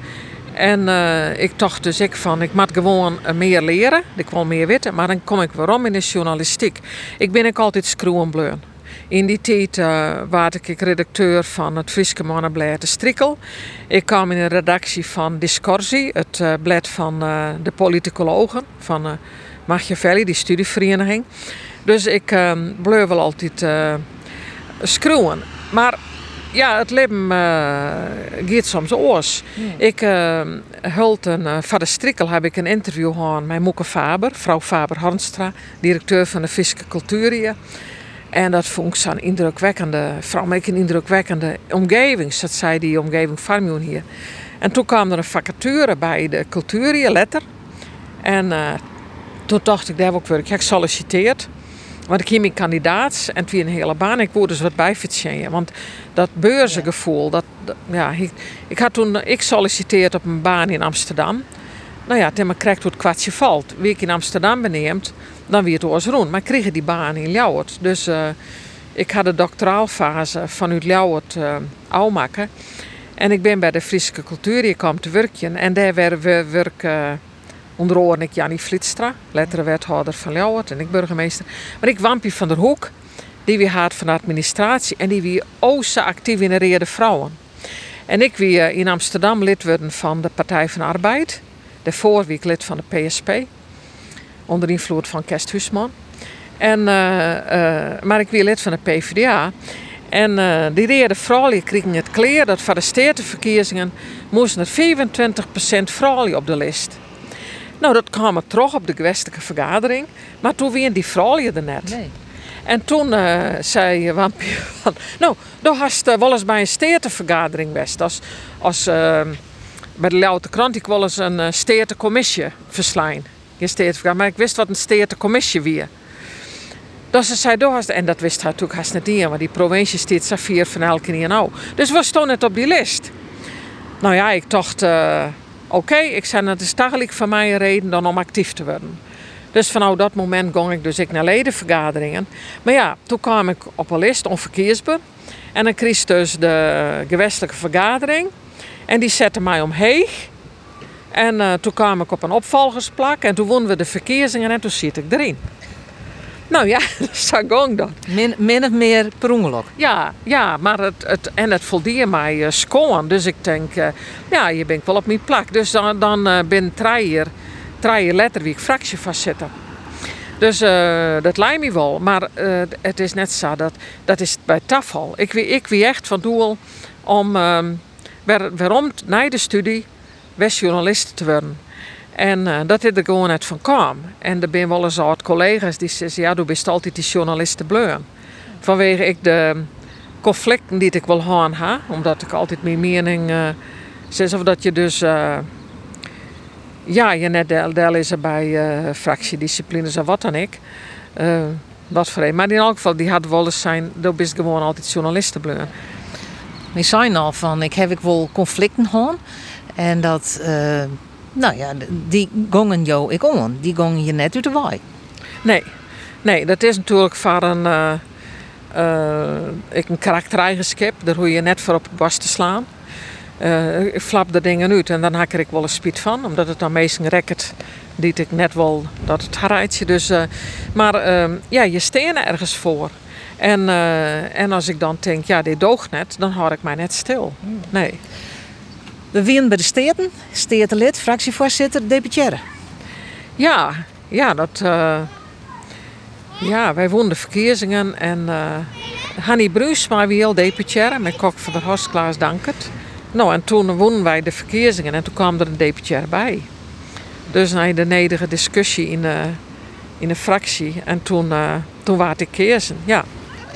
En uh, ik dacht dus ik van, ik moet gewoon meer leren. Ik wil meer weten, maar dan kom ik waarom in de journalistiek. Ik ben ik altijd screwen in die tijd uh, was ik redacteur van het Friese Mannenblad De Strikkel. Ik kwam in de redactie van Discorsie, het uh, blad van uh, de politicologen van uh, Machiavelli, die studievereniging. Dus ik bleef wel altijd schroeven. Maar ja, het leven gaat soms oors. Ik hult een, van de Strikkel heb ik een interview gehad met Moeke Faber, vrouw Faber Harnstra, directeur van de Friese Cultuur. En dat vond ik zo'n indrukwekkende, vooral een indrukwekkende omgeving. Dat zei die omgeving van hier. En toen kwam er een vacature bij de cultuur, letter. En uh, toen dacht ik, daar heb ik weer gesolliciteerd. Want ik hier mijn kandidaat en het een hele baan. Ik word dus wat bijfietsen. Want dat beurzengevoel, dat, ja, ik, ik had toen, ik solliciteerd op een baan in Amsterdam. Nou ja, toen krijgt het kwartje valt. Wie ik in Amsterdam beneemt, dan weer het oors rond. Maar kreeg die baan in Ljouwert. Dus uh, ik had de doctoraalfase vanuit Ljouwert uh, afmaken. En ik ben bij de Friese Cultuur hier kwam te werken. En daar werden we werken uh, onder andere ik Jannie Flitstra, letterenwethouder van Ljouwert en ik burgemeester. Maar ik Wampie van der Hoek, die weer had van de administratie en die weer oost actief in de rede vrouwen. En ik weer in Amsterdam lid worden van de Partij van Arbeid. Daarvoor wie ik lid van de PSP onder invloed van Kerst Huisman. En, uh, uh, maar ik ben lid van de PvdA. En uh, die reden vrouwen kregen het kleer dat voor de stedenverkiezingen moesten er 25% vrouwen op de lijst. Nou, dat kwam er terug op de gewestelijke vergadering, maar toen waren die vrouwen er net. Nee. En toen uh, zei Wampie van, nou, dan hast uh, wel eens bij een stedenvergadering geweest. Als, als uh, bij de Leeuwarden Krant, ik wel eens een uh, stedencommissie verslaan maar ik wist wat een steertecommissie weer. Dus ze zei, door, en dat wist hij natuurlijk haast niet want die provincie steeds vier van elke keer nou. Dus we stonden net op die lijst. Nou ja, ik dacht, uh, oké, ik zei, dat is dagelijk van mij een reden dan om actief te worden. Dus vanaf dat moment ging ik dus ik naar ledenvergaderingen. Maar ja, toen kwam ik op een lijst onverkeersbaar. En dan kreeg dus de gewestelijke vergadering. En die zette mij omheeg. En uh, toen kwam ik op een opvolgersplak en toen wonnen we de verkiezingen en toen zit ik erin. Nou ja, dat is gewoon dan. Min, min of meer per ongeluk. Ja, ja maar het, het, en het voldeerde mij uh, schoon. Dus ik denk, uh, ja, je bent wel op mijn plak. Dus dan, dan uh, ben ik drie letter wie ik fractie vastzitten. Dus dat lijkt me wel. Maar het is net zo, dat, dat is bij tafel. Ik, ik wie echt van doel om, um, waarom na de studie west journalist te worden. En uh, dat is er gewoon uit van kwam. En er zijn wel eens wat collega's die zeggen, ja, du bent altijd die journalisten bleun. vanwege ik de conflicten die ik wil gaan ha, omdat ik altijd mijn mening uh, of dat je dus uh, ja je net deel, is er bij uh, fractiedisciplines en wat dan ik. wat voor een. Maar in elk geval, die had wel eens zijn, dat is gewoon altijd journalisten bleuren. We zijn al van, ik heb ik wel conflicten gehad. En dat, nou ja, die gongen jou ik on. Die gongen je net uit de waai. Nee, nee, dat is natuurlijk voor een, uh, ik een. Daar hoor je net voor op het bas te slaan. Ik flap de dingen uit en dan haak ik wel een spiet van. Omdat het dan meestal rekkert die ik net wel dat het hartje. Dus, maar ehm, ja, je steen ergens voor. En, en als ik dan denk, ja, dit doogt net, dan houd ik mij net stil. Nee. We winnen bij de steden, stedenlid, fractievoorzitter, deputaire. Ja, ja, dat, ja, wij wonnen de verkiezingen en uh, Hanny Bruus, maar wie al deputaire met Kok van der Horst Klaas Dankert. Nou, en toen wonnen wij de verkiezingen en toen kwam er een deputaire bij. Dus na de nederige discussie in de, in de fractie en toen, uh, toen was ik kiezen, ja.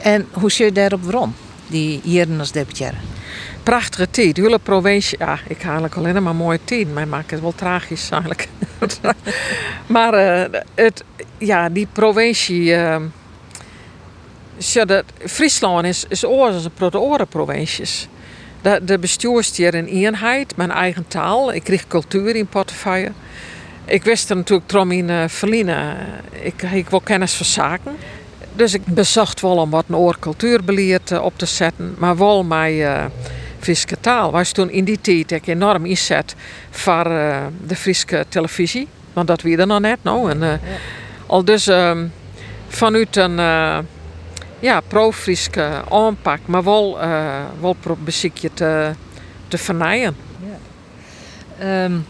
En hoe zit daarop waarom, die hier als deputaire? prachtige tijd. De provincie, ja, ik haal eigenlijk alleen maar mooie tien. Mij maakt het wel tragisch eigenlijk. maar uh, het, ja, die provincie. Uh, Friesland is, is oorzaak een prote provincies. De, de in eenheid, mijn eigen taal. Ik kreeg cultuur in portefeuille. Ik wist er natuurlijk trom in uh, verliezen. Ik, ik wil kennis van zaken. Dus ik bezocht wel om wat een oor cultuurbeleid op te zetten. Maar wel mij Friese taal was toen in die tijd ik enorm inzet voor uh, de Friese televisie. Want dat wie er nog net nou. En, uh, ja. Al dus uh, vanuit een uh, ja, pro-Friese aanpak, maar wel, wel je te, te vernijden. Ja. Um,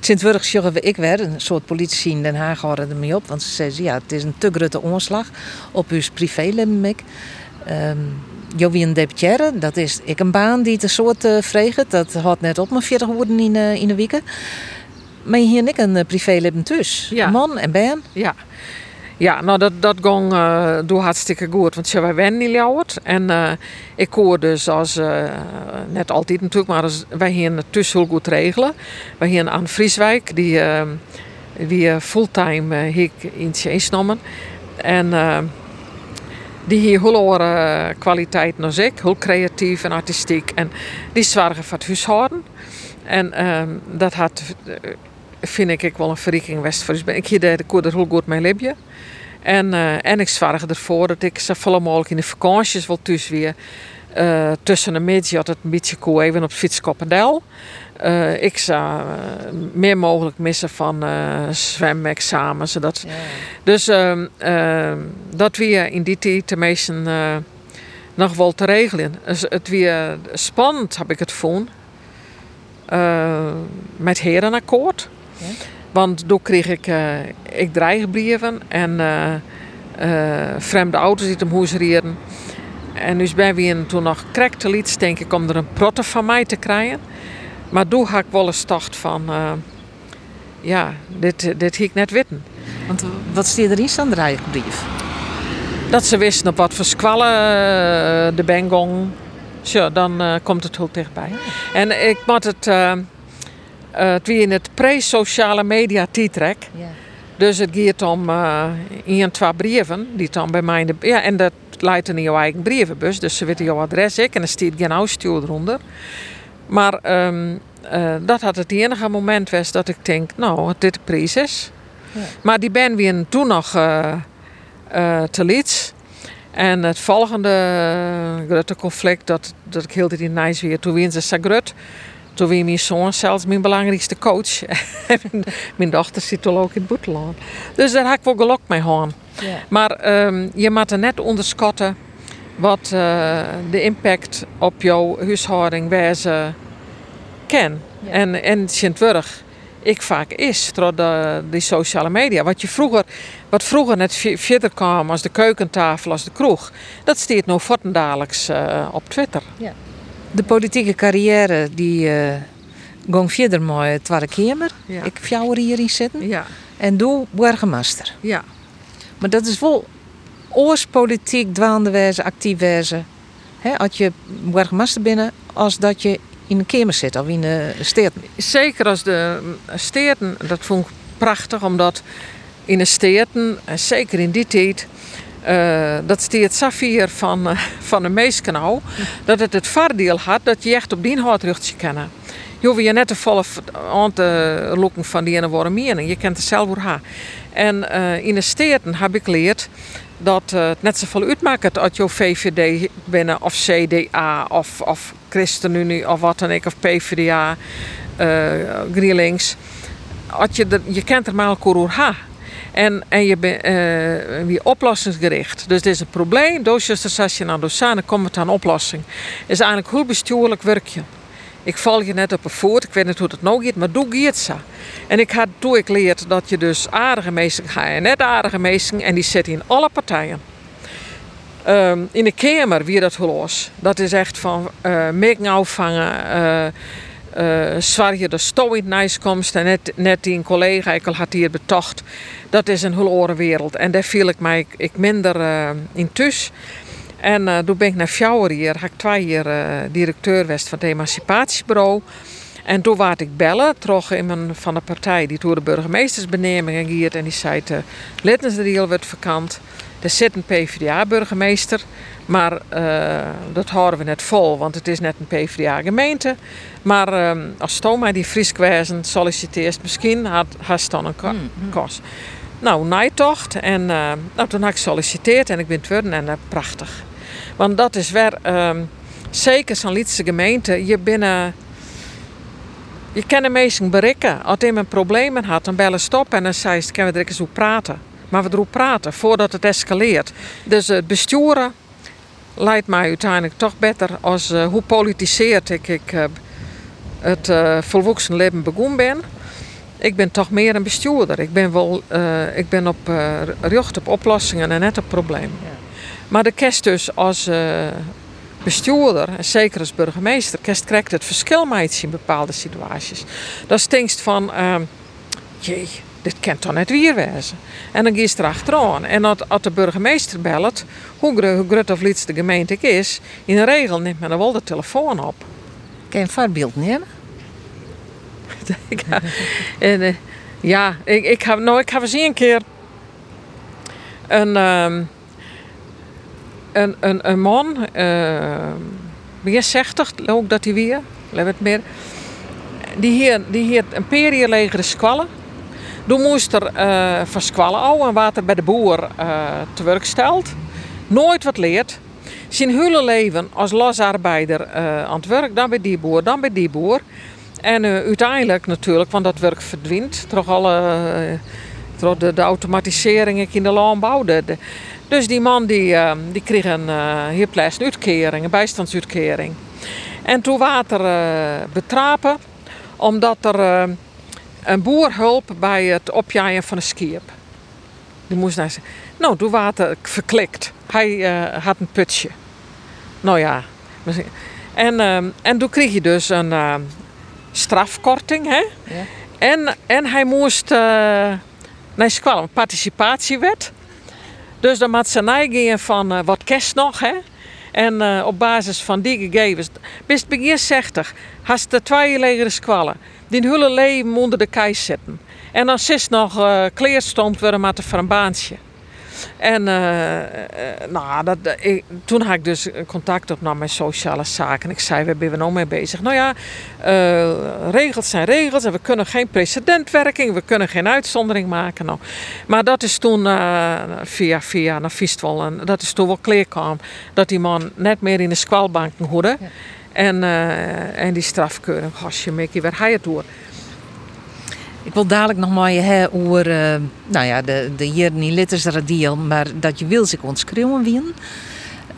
Sint-Wurg ik werd, een soort politici in Den Haag hadden ermee op. Want ze zeiden, ja, het is een te grote omslag op uw privéleven. Um, Jo wie een deputaire, dat is ik een baan die te soort uh. Dat had net op mijn 40 woorden in, uh, in de week. Maar hier ik een uh, privéleven tussen. Ja. Man en ben. Ja. Ja, nou dat, dat ging uh, door hartstikke goed. Want ze wij niet ljouwerd. En uh, ik hoor dus als, uh, net altijd natuurlijk, maar als, wij hier tussen heel goed regelen. Wij hier aan Frieswijk, die wie fulltime hik in het genomen. En die hier heel uh, kwaliteit nog ik, heel creatief en artistiek. En die zorgen voor het huishouden. En ehm, dat had, vind ik wel een verrijking west voor Ik hier de er heel goed mee leven. En, uh, en ik zorg ervoor dat ik zo volle mogelijk in de vakanties wel thuis weer uh, tussen de middag had het een beetje koe even op fietskoppendel. Uh, ik zou uh, meer mogelijk missen van uh, zwemexamen. Zodat... Ja. Dus ehm, ehm, dat weer in die tijd de meesten nog wel te regelen. Dus het weer spannend heb ik het gevonden. met herenakkoord. Ja. Want toen kreeg ik, ik dreigbrieven en vreemde auto's die hem huis En dus ben we toen nog krekte liet, denk ik, om er een protte van mij te krijgen. Maar toen had ik wel eens dacht van... Uh, ja, dit, dit ik net weten. Want wat stier er in aan de brief? Dat ze wisten op wat voor squallen uh, de bengong... Zo, dan uh, komt het heel dichtbij. En ik moet het... het wie in het pre-sociale media titrek. Ja. Dus het gaat om uh, een, twee brieven die dan bij mij in de... Ja, en dat leidt in jouw eigen brievenbus. Dus ze weten jouw adres ik en er staat geen uitstuur eronder. Maar um, uh, dat had het enige moment was dat ik denk, nou, dit is prijs is. Ja. Maar die ben weer toen nog uh, uh, te liet. En het volgende grote conflict dat, dat ik heel in Nijs weer, toen weer ze grut. Toen weer mijn zoon zelfs mijn belangrijkste coach. mijn dochter zit al ook in het buitenland. Dus daar had ik wel gelok mee. Ja. Maar um, je moet er net onderschatten wat uh, de impact op jouw huishouding wijze ken. Ja. En, en Sint-Wurg ik vaak is door de, die sociale media. Wat, je vroeger, wat vroeger net verder kwam als de keukentafel, als de kroeg, dat staat nog voortdurend uh, op Twitter. Ja. De politieke carrière die uh, ging verder met het Tweede Kamer. Ja. Ik hierin zitten. Ja. En doe burgemeester. Ja. Maar dat is wel oorspolitiek dwaande wezen, actief wezen. Hè, als je burgemeester binnen, als dat je in de kamer zit of in de steden. Zeker als de steden, dat vond ik prachtig, omdat in de steden, en zeker in die tijd, uh, dat steert Safir van, uh, van de meeskanaal, dat het het voordeel had dat je echt op die houtruchtje kennen. Je hoeft je net te volle aan te lokken van die ene worden mening. Je kent het zelf hoe. En uh, in de steden heb ik geleerd dat het net zoveel uitmaakt als je VVD binnen of CDA of, of ChristenUnie of wat dan ook, of PvdA, GroenLinks. Als je, je kent er maar ha. En, en je bent uh, weer oplossingsgericht. Dus dit is een probleem. Doosjes naar Dosane komt aan oplossing. is eigenlijk hoe bestuurlijk werk je. Ik val je net op een voet, ik weet niet hoe het nou gaat, maar doe het. En ik had toen ik leerd dat je dus aardige mensen gaat en net aardige mensen en die zitten in alle partijen. Um, in de Kamer wie dat los. Dat is echt van uh, afvangen, uh, zwaar je de stoel in het komst en net, net die een collega ik al had hier betocht. Dat is een hele wereld en daar viel ik mij ik, minder uh, in. En uh, toen ben ik naar Fjouwer hier, heb ik twee uh, directeur van het emancipatiebureau. En toen werd ik bellen, terug iemand van de partij die door de burgemeestersbeneming ging en die zei: de Littensdriel wordt vakant. Er zit een PvdA-burgemeester, maar dat houden we net vol, want het is net een PvdA-gemeente. Maar uh, als Toma die Fries kwijzen solliciteert, misschien had hij dan een ko mm kost. Nou, nijtocht en uh, nou, toen heb ik gesolliciteerd en ik ben het en uh, prachtig. Want dat is weer, ehm, zeker zo'n Lietse gemeente, je binnen. Je kan de meesten bereiken. Als iemand problemen had, dan bellen stop en dan zei ze: kunnen we er eens hoe praten. Maar we erover praten voordat het escaleert. Dus het besturen lijkt mij uiteindelijk toch beter als uh, hoe politiseerd ik, ik het uh, volwassen leven begonnen ben. Ik ben toch meer een bestuurder. Ik ben, wel, ik ben op richt op oplossingen en net op problemen. Ja. Maar de kerst dus als bestuurder, en zeker als burgemeester, kerst krijgt het verschil met in bepaalde situaties. Dat stinkt van, jee, dit kent toch net weer wezen. En dan gaat er achteraan. En als, de burgemeester belt, hoe groot of liets de gemeente is, in de regel neemt men dan wel de telefoon op. Kan je een voorbeeld nemen? en, uh, ja, ik, ik, heb, nou, ik heb eens een keer een, um, een, een, man, uh, meer 60, ook dat hij weer, het meer, die hier, die hier een periode squallen. Toen moest er uh, van squallen en water bij de boer uh, te werk stelt. Nooit wat leert. Zijn hele leven als losarbeider uh, aan het werk, dan bij die boer, dan bij die boer. En uiteindelijk natuurlijk, want dat werk verdwijnt, toch alle, door de, de, automatisering in de landbouw. Dus die man die, die kreeg een uh, een uitkering, een bijstandsuitkering. En toen water betrapen, omdat er een boer hulp bij het opjaaien van een skip. Die moest naar zijn. Nou, toen water verklikt. Hij uh, had een putje. Nou ja. En, uh, en toen kreeg je dus een uh, strafkorting. Hè? Ja. En, en hij moest naar school, een participatiewet. Dus dan moet ze gaan van wat kerst nog. Hè? En op basis van die gegevens. Best begin 60. Hast de twee legere squallen die hele leven onder de kei zitten. En dan is nog uh, kleerstond worden met een baantje. En uh, nou, dat, ik, toen had ik dus contact opgenomen met sociale zaken. Ik zei, waar ben we nou mee bezig? Nou ja, regels zijn regels en we kunnen geen precedentwerking, we kunnen geen uitzondering maken. Nou. Maar dat is toen via via naar en dat is toen wel klaar kwam dat die man net meer in de squalbanken hoorde. Ja. En, uh, en die strafkeuring, gastje, Mickey, waar hij het door? Ik wil dadelijk nog maar je over, uh, nou ja, de, de litters radio, maar dat je wil zich ontschreeuwen wien.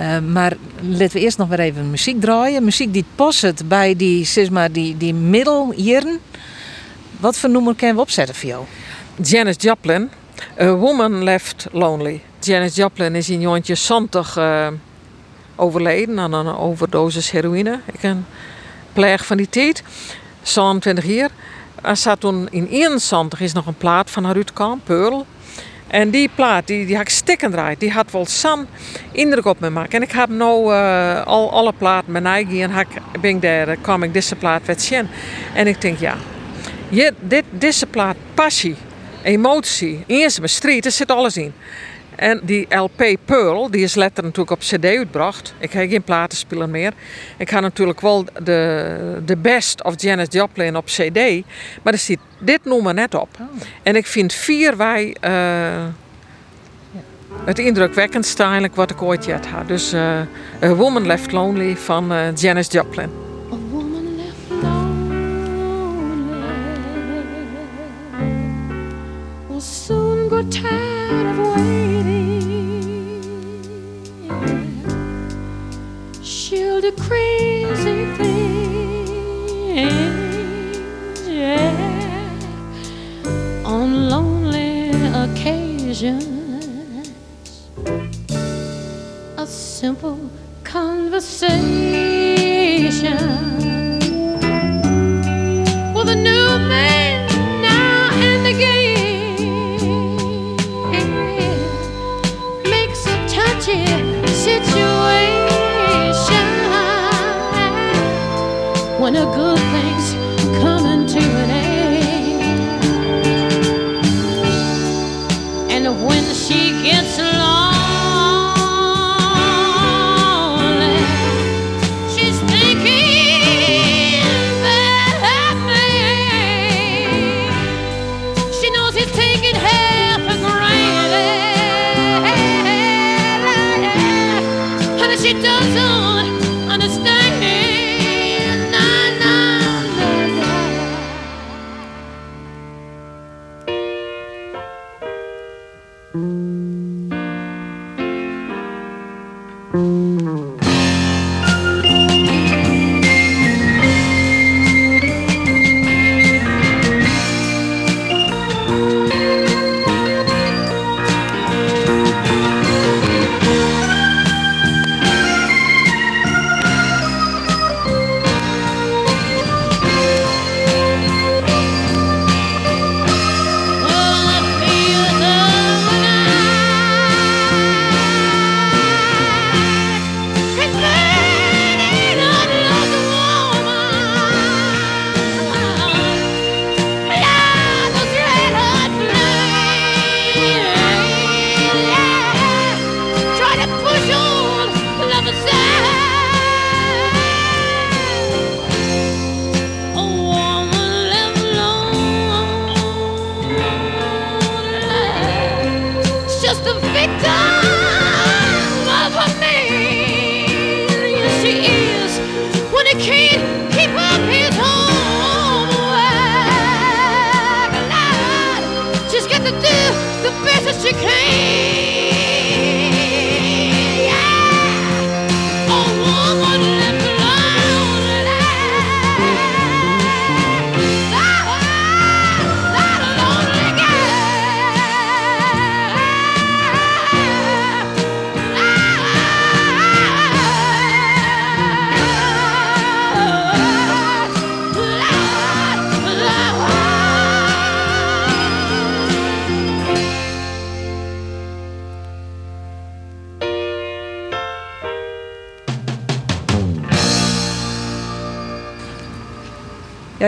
Uh, maar laten we eerst nog weer even muziek draaien. Muziek die past bij die, zeg maar, die, die middeljaren. Wat voor nummer kunnen we opzetten voor jou? Janis Joplin, A Woman Left Lonely. Janis Joplin is in jongetje 70 uh, overleden aan een overdosis heroïne. Ik een pleeg van die tijd, 20 jaar. Er zat toen in 71 is nog een plaat van uitkwam, Pearl. En die plaat, die, die had ik stikken draait. Die had wel zo'n indruk op me gemaakt. En ik heb nu uh, al alle platen met eigen en ik ben daar, kwam ik deze plaat wat zien. En ik denk, ja, je, dit, deze plaat, passie, emotie, eerst mijn street, er zit alles in. En die LP Pearl, die is letterlijk natuurlijk op CD uitgebracht. Ik heb geen platenspeler meer. Ik ga natuurlijk wel de, de best of Janis Joplin op CD. Maar er zit dit noemen net op. Oh. En ik vind vier wij uh, het indrukwekkendste eigenlijk wat ik ooit had. Dus uh, A Woman Left Lonely van uh, Janis Joplin. tired She'll do crazy things, yeah, on lonely occasions. A simple conversation with a new man now and again. Makes a touchy situation a good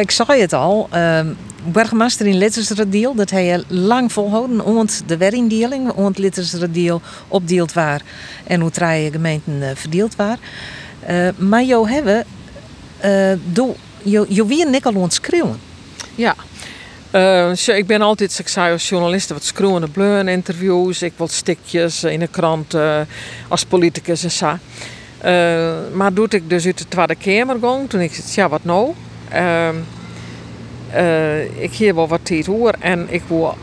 ik zei het al. Uh, burgemeester in Littersradiel, dat hij je lang volhouden. Want de werindeling, want Littersradiel opdeeld waar. En hoe drie gemeenten uh, verdeeld waar. Uh, maar jou hebben, uh, doe, je wie en ik al schreeuwen. Ja. Ik ben altijd, ik zei als journalist, wat schreeuwende bleun interviews. Ik wil stikjes in de krant als politicus en zo. Maar doe ik dus uit de Tweede Kamer ging, toen ik zei, ja wat nou? Uh, uh, ik hier wel wat tijd hoor en ik wil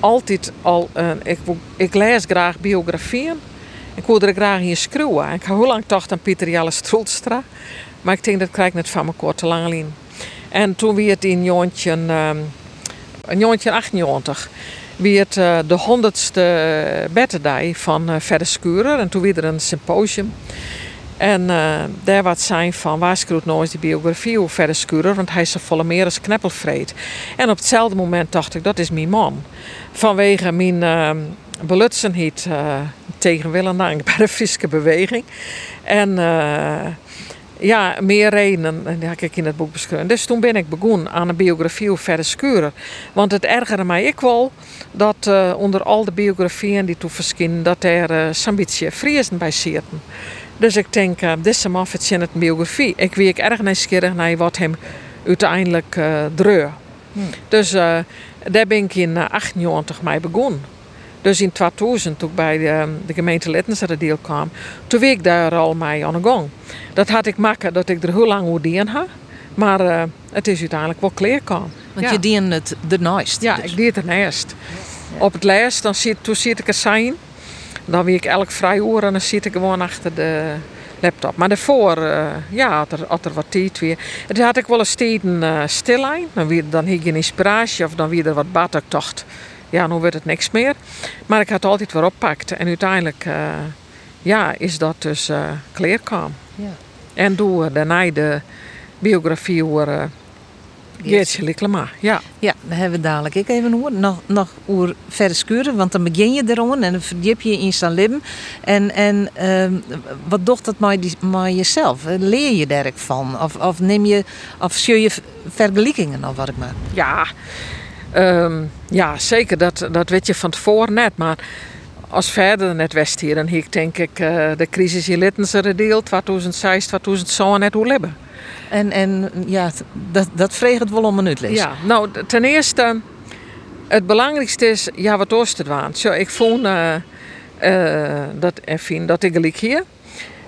altijd al, ik, ik lees graag biografieën. Ik wil er graag in schreeuwen. Ik heb heel lang gedacht aan Pieter Jelle Stroelstra, maar ik denk dat krijg ik net van mijn korte lange lijn. En toen weer het in jongetje, um, een jongetje 98 wie het uh, de honderdste beddendag van uh, Verder. En toen weer er een symposium. En eh, daar wat zijn van, waar schreeuwt nou eens die biografie over verder schuren, want hij is zo volle meer als kneppelvreed. En op hetzelfde moment dacht ik, dat is mijn man. Vanwege mijn uh, belutsenheid uh, tegen wil en dank bij de Fiske beweging. En uh, ja, meer redenen, en die heb ik in het boek beschreven. Dus toen ben ik begonnen aan een biografie over verder schuren. Want het ergerde mij ik wel dat onder al de biografieën die toen verschenen, dat er uh, beetje Friesen bij zitten. Dus ik denk, uh, dit is hem af, het in het biografie. Ik weet erg nieuwsgierig naar wat hem uiteindelijk uh, dreu. Hmm. Dus uh, daar ben ik in 98 mee begonnen. Dus in 2000, toen ik bij de, de gemeente Littense deel kwam, toen ik daar al mee aan de gang. Dat had ik maken dat ik er heel lang hoe dienen had. Maar uh, het is uiteindelijk wel klaar kwam. Want ja. je dient het de naast. Ja, dus. ik deed het naast. Ja. Op het laatst, dan zit, toen zit ik er zijn. Dan wie ik elk vrij uur en dan zit ik gewoon achter de laptop. Maar daarvoor, uh, ja, had er, had er wat tijd weer. En toen had ik wel eens steden uh, stil aan. Dan, weer, dan had ik een inspiratie of dan weer er wat bad. Ik dacht, ja, nu wordt het niks meer. Maar ik had altijd weer oppakt. En uiteindelijk, uh, ja, is dat dus uh. Ja. En door daarna de biografie over Geertje Liklema, ja. Ja, hebben dadelijk ik even hoor. Nog, nog over verder skuren, want dan begin je erom en dan verdiep je in zijn leven. En, en uh, wat doet dat met, jezelf? Leer je daar van? Of, of neem je, of je vergelijkingen of wat ik maar? Ja, um, ja zeker. Dat, dat weet je van tevoren net. Maar als verder net west hier, dan ik denk ik uh, de crisis in Littense deel 2006, 2007 net hoe hebben. En, en ja, dat, dat vreeg het wel om een uitleg. Ja, nou, ten eerste, het belangrijkste is, ja, wat oost het waan. Zo, ik vond uh, uh, dat, even, dat ik gelijk hier.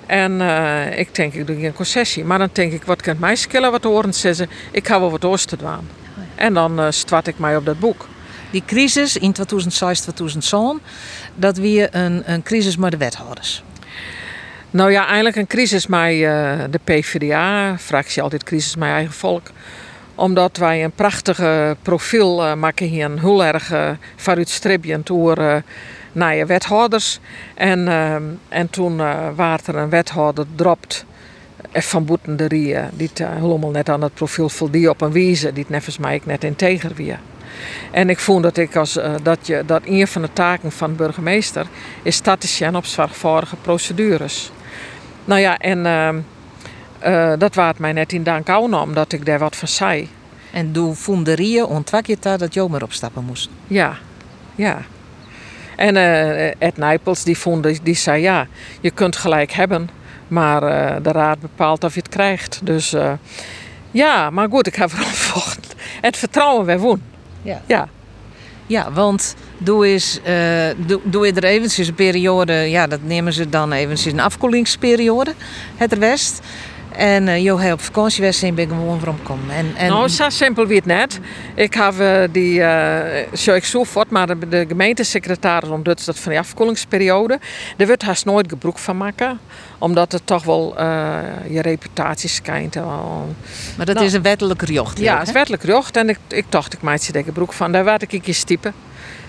En uh, ik denk, ik doe een concessie. Maar dan denk ik, wat kan mij skillen wat horen zeggen? Ik ga wel wat oost het waan. En dan uh, start ik mij op dat boek. Die crisis in 2006, 2007, dat weer een, een crisis met de wethouders. Nou ja, eigenlijk een crisis met uh, de PvdA-fractie, altijd crisis met eigen volk. Omdat wij een prachtige profiel uh, maken hier, een heel erg uh, uh, naar je wethouders. En, en toen was er een wethouder dropt van Boeten de die helemaal net aan het profiel voldie op een wijze, die het nevens mij net integer weer. En ik vond dat ik als dat je dat een van de taken van de burgemeester is statistisch op zorgvuldige procedures. Nou ja, en uh, uh, dat waard mij net in dank aan omdat ik daar wat van zei. En toen vond de Rie ontwak je daar dat je maar opstappen moest. Ja, ja. En uh, Ed Nijpels die vond, die zei ja, je kunt gelijk hebben, maar de raad bepaalt of je het krijgt. Dus ja, maar goed, ik heb verantwoord. Het vertrouwen weer woon. Ja. ja. Ja, want doe, eens, uh, doe, doe je er eventjes een periode, ja, dat nemen ze dan eventjes een afkoelingsperiode, het West. En uh, op vakantie geweest en ben gewoon waarom komen. En, en... Nou, zo simpel wie het net. Ik heb uh, die, uh, zo ik zo voort, maar de, de gemeentesecretaris omdat dat van die afkoelingsperiode. Daar wordt haast nooit gebruik van maken, omdat het toch wel je reputatie schijnt. Maar dat nou, is een wettelijk jocht. Ja, het is wettelijk jocht en ik, ik dacht ik maak je gebruik van. Daar werd ik een keer stiepen.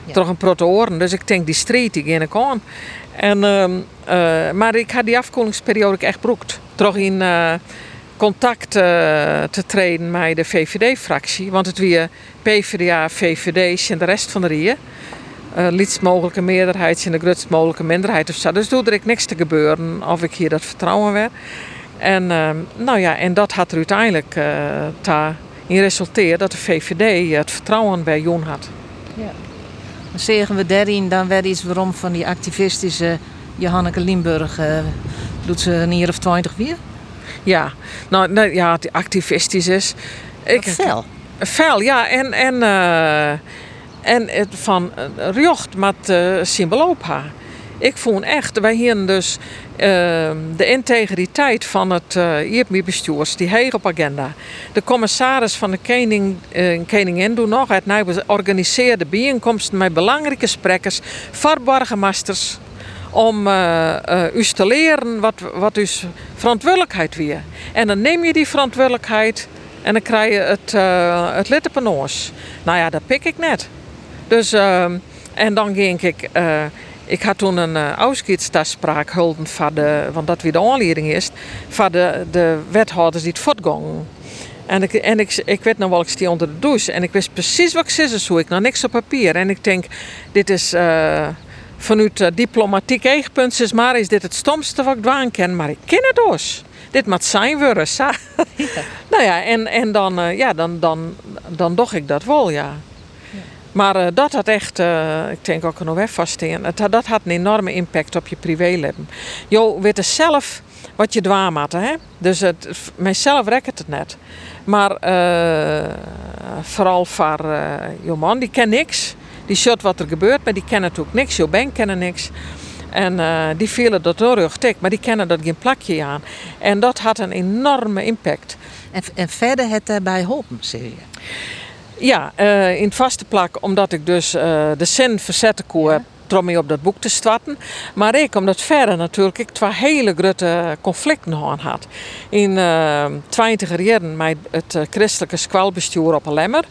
Ja. Toch een protoren, dus ik denk die street die ging ik aan. En, uh, maar ik had die afkoelingsperiode echt broekt. Toch in uh, contact uh, te treden met de VVD-fractie. Want het weer PvdA, VVD en de rest van de rieën. Uh, liefst mogelijke meerderheid en de grootst mogelijke minderheid of zo. Dus doe er ik niks te gebeuren of ik hier dat vertrouwen werd. En, nou ja, en dat had er uiteindelijk in resulteerd dat de VVD het vertrouwen bij Jon had. Ja. Zeggen we daarin dan weer iets waarom van die activistische Johanneke Limburg doet ze een jaar of twintig weer? Ja, nou, nou ja, die activistisch is. Ik, fel. Fel, ja. En, en, uh, en het van rjocht met uh. Ik vond echt, wij hier dus uh, de integriteit van het uh, bestuurs die heeg op agenda. De commissaris van de koning, uh, koningin doen nog het nou organiseerde bijeenkomsten met belangrijke sprekers, verborgenmasters, om uh, te leren wat, wat dus verantwoordelijkheid weer. En dan neem je die verantwoordelijkheid en dan krijg je het, uh, het littenpanoos. Nou ja, dat pik ik net. Dus, en dan ging ik ik had toen een uh, afscheidstafspraak gehouden van de, want dat weer de aanleiding is, van de, de wethouders die het voortgingen. En, ik, en ik, ik weet nog wel, ik stie onder de douche en ik wist precies wat ik zei, zo ik nog niks op papier. En ik denk, dit is vanuit uh, diplomatiek eegpunt, is maar is dit het stomste wat ik doen ken, maar ik ken het dus. Dit moet zijn worden. Ja. nou ja, en, en dan, uh, ja, dan, dan, dan doch ik dat wel, ja. Maar uh, dat had echt, uh, ik denk ook nog even vaststeken, dat, dat had een enorme impact op je privéleven. Je weet zelf wat je dwaam had, hè? Dus het, mijzelf rekt het net. Maar vooral voor je man, die kent niks. Die ziet wat er gebeurt, maar die kennen natuurlijk niks. Je bank kennen niks. En uh, die vielen dat door tik, maar die kennen dat geen plakje aan. En dat had een enorme impact. En, en verder het daarbij geholpen, zie je? Ja, uh, in het vaste plak, omdat ik dus uh, de zin verzetten koer. Ja om op dat boek te starten. Maar ik, omdat verder natuurlijk ik twee hele grote conflicten had. In uh, 20 jaren met het christelijke squalbestuur op een lemmer.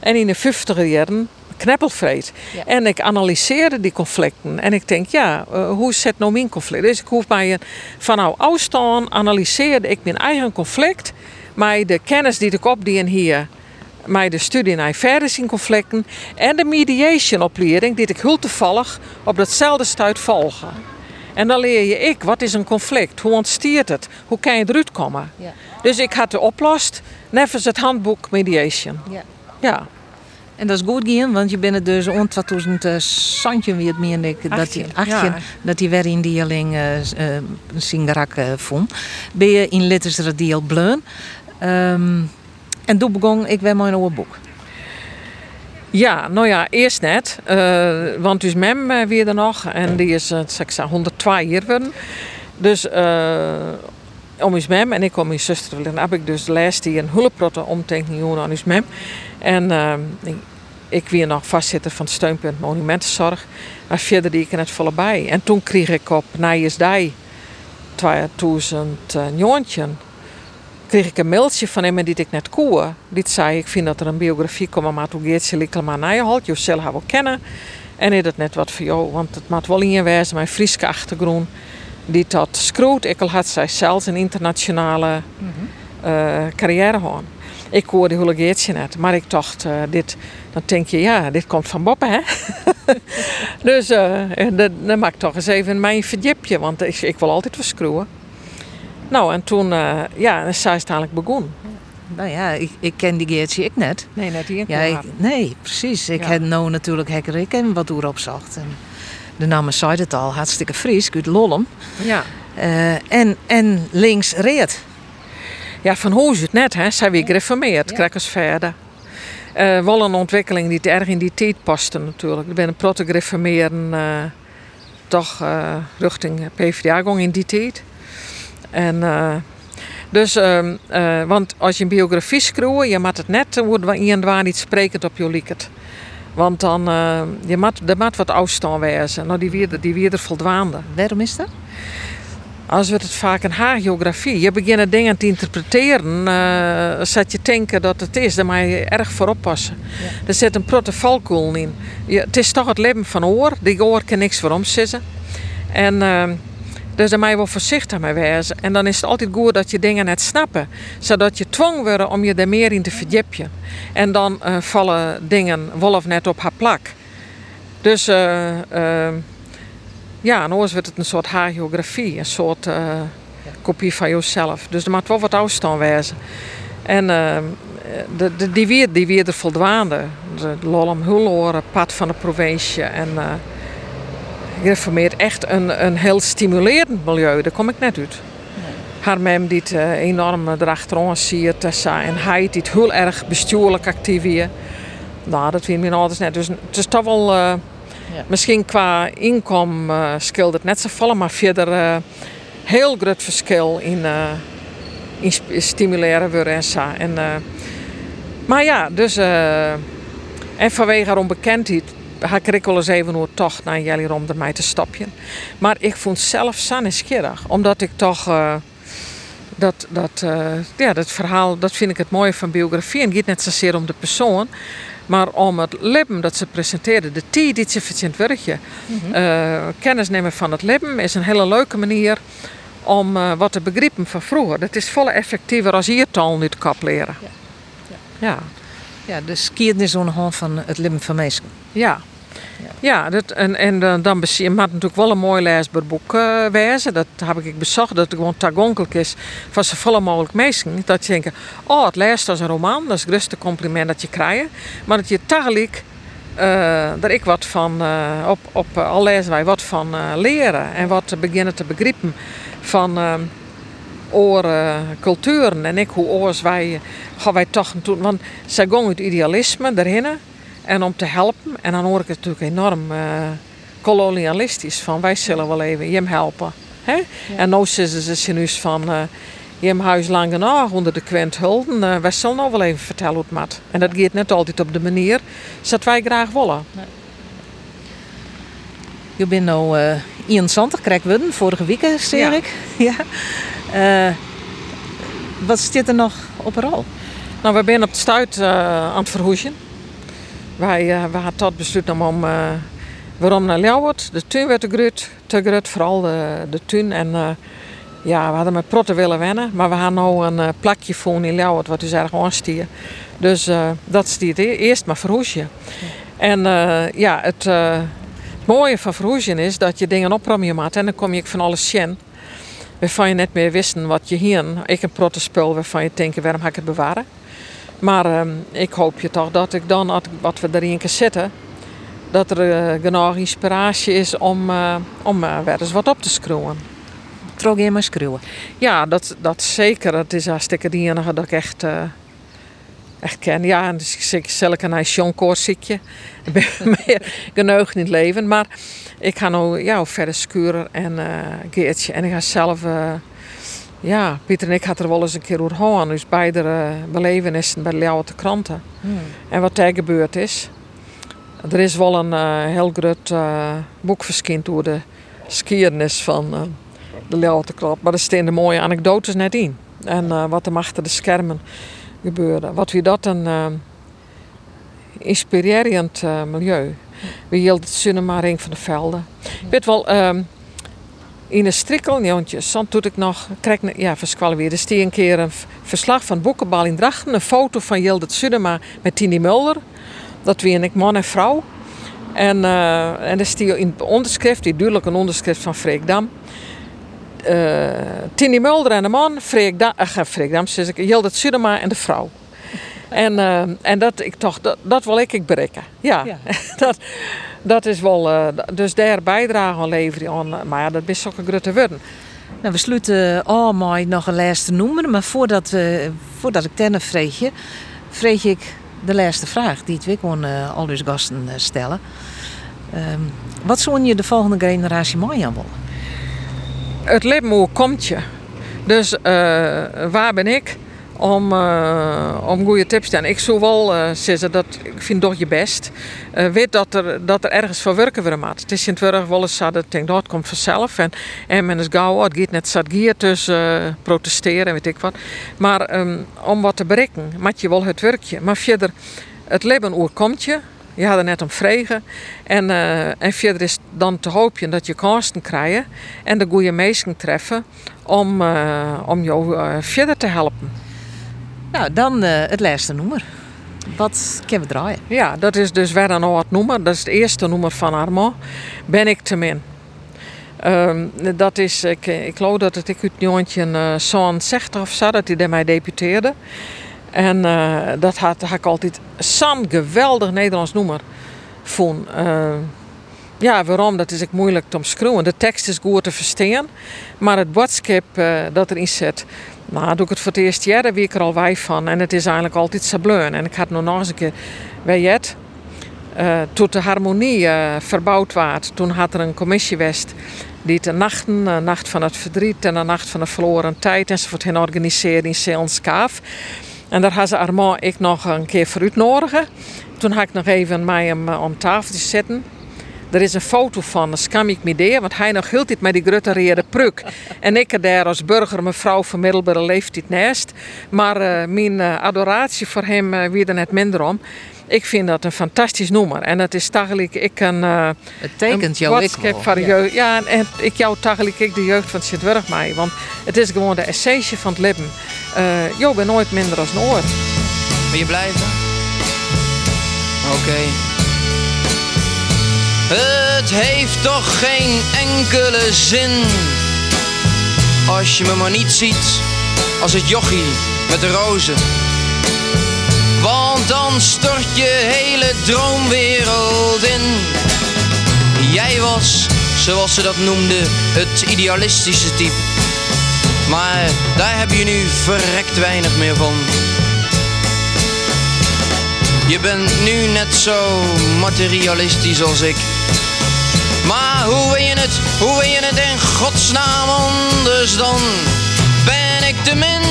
En in de 50 jaren kneppelvreed. Ja. En ik analyseerde die conflicten. En ik denk, ja, uh, hoe zit nou mijn conflict? Dus ik hoef mij van nou afstand analyseerde ik mijn eigen conflict. Maar de kennis die ik opdien hier met de studie naar verder zien conflicten en de mediation-opleiding die ik heel toevallig op datzelfde stuit volgen. En dan leer je ik, wat is een conflict? Hoe ontstiert het? Hoe kan je eruit komen? Ja. Dus ik had de oplost, nevens het handboek mediation. Ja. ja. En dat is goed gaan, want je bent dus om 2000 uh, Santje weer meer ik dat die 18 dat die weer in dieling uh, uh, Singarak uh, vond. Ben je in literature deel bleun. Um, en toen begon ik weer mijn nieuwe boek. Ja, nou ja, eerst net. Uh, want dus mem uh, weer er nog. En die is, uh, ik zeg, 102 jaar. Dus om is mem en ik om mijn zuster. Dan heb ik dus de les die een hulpprotte omtekening aan is mem. En ik, ik weer nog vastzitter van het steunpunt Monumentenzorg. Maar verder die ik er net volle bij. En toen kreeg ik op Nijesdij 2009 kreeg ik een mailtje van iemand die ik net koer. Die zei, ik vind dat er een biografie komt, maar toen Geertje Likkelma Nijholt. Je zelf wel kennen. En is dat net wat voor jou, want het maakt wel in je wijze mijn Friese achtergrond. Die dat schroot. Ik had zij zelfs een internationale mm -hmm. uh, carrière gehad. Ik hoorde hele Geertje net, maar ik dacht, uh, dit, dan denk je, ja, dit komt van Boppen, hè? dus uh, dan maak ik toch eens even mijn verdiepje, want ik, ik wil altijd verschroeien. Nou, en toen ja, is zij dadelijk begonnen. Nou ja, ik, ik ken die Geertje ik net. Nee, net hier. Ja, ik, nee, precies. Ik ja. heb nou natuurlijk hekker ik en wat erop zocht. En de naam zei het al, hartstikke fris, uit Lollem. Ja. Uh, en, en links reed. Ja, van hoe is het net, hè? Zij weer gereformeerd, ja. verder. Uh, wel een ontwikkeling die erg in die tijd paste natuurlijk. Ik ben een proto gereformeerd, uh, toch uh, richting PvdA ging in die tijd. En, dus, uh, want als je een biografie schreeuwt, je moet het net iemand waar niet sprekend op je lieket. Want dan, je moet, er moet wat afstand wezen. Nou, die weer, die weer er voldwaande. Waarom is dat? Als we het vaak een hagiografie. Je begint dingen te interpreteren, uh, zet je denken dat het is. Daar moet je erg voor oppassen. Ja. Er zit een protocolkoel in. Je, het is toch het leven van oor. Die oor kan niks voor omzitten. En dus daar moet je wel voorzichtig mee wezen. En dan is het altijd goed dat je dingen net snappen. Zodat je dwong wordt om je er meer in te verdiepen. En dan uh, vallen dingen wolf net op haar plak. Dus uh, uh, ja, en anders wordt het een soort hagiografie. Een soort kopie van jezelf. Dus er moet wel wat afstand wezen. En de, de, die weer, die weer er voldwaande. De Lollem Hulloren, pad van de provincie. En gereformeerd echt een, een heel stimulerend milieu. Daar kom ik net uit. Nee. Haar mem die het uh, enorm erachteraan ziet. Tessa en hij die het heel erg bestuurlijk actief is. Nou, dat vind ik mijn ouders net. Dus het is toch wel... Uh, ja. Misschien qua inkomen uh, scheelt het net zo vallen. Maar verder uh, heel groot verschil in, in stimuleren worden en. En, maar ja, dus... en vanwege haar onbekendheid had ik wel eens even hoe toch naar jullie om mij te stapje. Maar ik vond zelf nieuwsgierig. Omdat ik toch... Uh, dat, dat, uh, ja, dat verhaal, dat vind ik het mooie van biografie. En het gaat net zozeer om de persoon. Maar om het leven dat ze presenteerden, de tijd die ze vertjent uh, kennis nemen van het leven, is een hele leuke manier om eh, wat te begrijpen van vroeger. Dat is volle effectiever als hier taal nu te kap leren. Ja. ja. ja. de geschiedenis hand van het leven van mensen. Ja. Ja, dat, en, en uh, dan je maakt natuurlijk wel een mooi leesbaar boek uh, wezen. Dat heb ik bezocht, dat het gewoon tagonkelijk is van zoveel mogelijk mensen. Dat je denkt, oh, het leest als een roman, dat is het grootste compliment dat je krijgt. Maar dat je tegelijk uh, dat ik wat van, op, op al lezen wij wat van leren en wat beginnen te begrijpen van oren culturen. En ik hoe oors wij, gaan wij toch doen, want zij gaan het idealisme erin. En om te helpen. En dan hoor ik het natuurlijk enorm uh, kolonialistisch. Van wij zullen wel even hem helpen. Hè? En nu zeggen ze nu van... Uh, huis lang genoeg onder de kwint hulden. Uh, wij zullen nou wel even vertellen hoe het moet. En dat gaat net altijd op de manier zoals wij graag willen. Nee. Je bent nu uh, Ian Santer, krijg vorige week, zie ja. ik. ja. Uh, wat zit er nog op rol? Nou, we zijn op de stuit aan het verhoezen. Wij, uh, we hadden tot besluit om uh, waarom naar Ljouwert. De tuin werd te groot, te groot vooral de, de tuin. En uh, ja, we hadden met protten willen wennen, maar we hebben nu een plakje voor in Ljouwert wat dus erg aanstier. Dus dat stiert eerst maar verhoesje. En ja, het, mooie van verhoesje is dat je dingen opruimen en dan kom je van alles zien. Waarvan je net meer wisten wat je hier, ik een prottenspul waarvan je denkt, waarom ga ik het bewaren? Maar ehm, ik hoop je toch dat ik dan, wat we erin kunnen zetten, dat er uh, genoeg inspiratie is om, uh, om uh, weer eens wat op te schroeven. Trog je maar schroeven? Ja, dat, dat zeker. Dat is hartstikke het enige dat ik echt, echt ken. Ja, en dus ik zelf een John Ik ben meer genoeg niet leven. Maar ik ga nu ja, verder skuren en Geertje. En ik ga zelf ja, Pieter en ik hadden er wel eens een keer over gehad. Dus beide uh, belevenissen bij de oude kranten. Hmm. En wat daar gebeurd is. Er is wel een uh, heel groot uh, boek verschijnd door de skiernis van de Leeuwarden krant. Maar er staan de mooie anekdotes net in. En wat er achter de schermen gebeurde. Wat wie dat een inspirerend milieu. We hielden het cinema Ring van de Velden. Ik weet wel... Ehm, in een strikkelnjoontje, zand doet ik nog, krijg ja, verskwallen weer. Er een keer een verslag van Boekenbal in Drachten, een foto van Jildert Sudema met Tini Mulder. Dat wie en ik man en vrouw. En, uh, en er stier in onderschrift, die duidelijk een onderschrift van Freek Dam. Uh, Tini Mulder en de man, Freek Dam, uh, Freek Dam, ik, Sudema en de vrouw. En, uh, en dat, ik toch, dat, dat wil ik, ik bereiken. Ja, ja. dat, dat is wel, uh, dus daar bijdrage aan leveren aan. Maar ja, dat is zo'n grote worden. Nou, we sluiten allemaal nog een laatste noemen. Maar voordat, we, voordat ik ten vreeg je, vreeg ik de laatste vraag die ik gewoon uh, al deze gasten stellen. Um, wat zou je de volgende generatie mooi aan willen? Het leven komt je. Dus uh, waar ben ik? Om, uh, om goede tips te Ik zou wel uh, zeggen dat ik vind toch je best. Uh, weet dat er, dat er ergens voor werken weer moet. Het is in het werk wel dat ik denk dat komt vanzelf. En, en men is gauw, het gaat net zat gier tussen protesteren weet ik wat. Maar um, om wat te bereiken, moet je wel het werkje. Maar verder, het leven hoe komt je. Je had er net om vregen. En, en verder is dan te hopen dat je kansen krijgt en de goede mensen treffen om, om jou verder te helpen. Nou, dan uh, het laatste nummer. Wat kunnen we draaien? Ja, dat is dus weer een oud nummer. Dat is het eerste nummer van Armand. Ben ik te min. Um, dat is, ik, ik geloof dat het ik uit Joontje uh, zo'n zegt of zo, dat hij mij debuteerde. En uh, dat had, ik altijd zo'n geweldig Nederlands nummer vond. Uh, ja, waarom? Dat is ik moeilijk te omschrijven. De tekst is goed te verstaan, maar het boodschap dat erin zit, nou, doe ik het voor het eerste jaar, wie ik er al wij van. En het is eigenlijk altijd sableun. En ik had nog eens een keer. Uh, toen de harmonie uh, verbouwd werd, toen had er een commissie geweest die de nachten, de nacht van het verdriet en de nacht van de verloren tijd enzovoort hen organiseerde in Zeelandskaaf. En daar had ze Armand ik nog een keer voor uitnodigen. Toen had ik nog even mij hem om tafel zitten. Er is een foto van, dat skam ik me deer, want hij nog hield dit met die gruttereerde pruk. En ik daar als burger, mevrouw van middelbare leeftijd naast. Maar uh, mijn uh, adoratie voor hem uh, wie er net minder om. Ik vind dat een fantastisch nummer. En het is tegelijk ik een, eh Het tekent een jou ik boodschap wel. voor de jeugd. Ja, en, en ik jou tegelijk ik de jeugd van Sint-Wurg mee. Want het is gewoon de essentie van het leven. Eh jou bent nooit minder als een oor. Wil je blijven? Oké. Het heeft toch geen enkele zin als je me maar niet ziet als het jochie met de rozen. Want dan stort je hele droomwereld in. Jij was, zoals ze dat noemden, het idealistische type. Maar daar heb je nu verrekt weinig meer van. Je bent nu net zo materialistisch als ik. Maar hoe wil je het, hoe wil je het in godsnaam anders dan? Ben ik te min?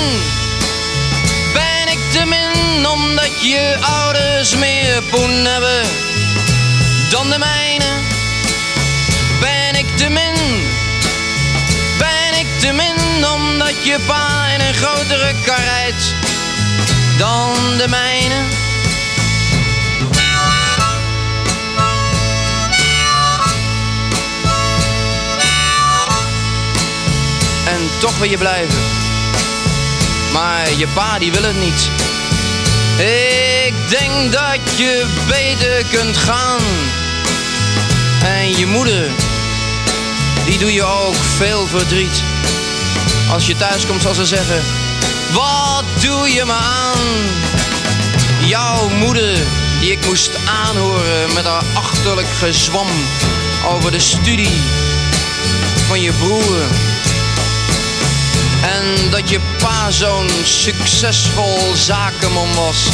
Ben ik te min omdat je ouders meer poen hebben dan de mijne? Ben ik te min? Ben ik te min omdat je pa in een grotere kar rijdt dan de mijne? En toch wil je blijven. Maar je pa die wil het niet. Ik denk dat je beter kunt gaan. En je moeder, die doe je ook veel verdriet. Als je thuis komt zal ze zeggen, wat doe je me aan? Jouw moeder, die ik moest aanhoren met haar achterlijk gezwam over de studie van je broer. En dat je pa zo'n succesvol zakenman was.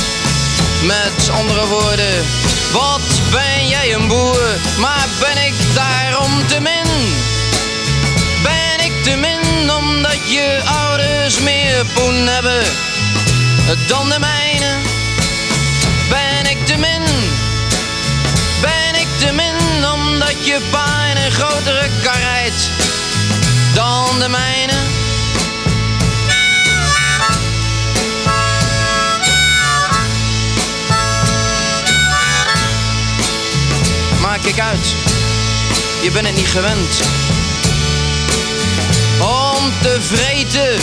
Met andere woorden, wat ben jij een boer, maar ben ik daarom te min? Ben ik te min omdat je ouders meer poen hebben dan de mijne? Ben ik te min? Ben ik te min omdat je pa een grotere kar rijdt dan de mijne? Kijk uit, je bent het niet gewend. Om te vreten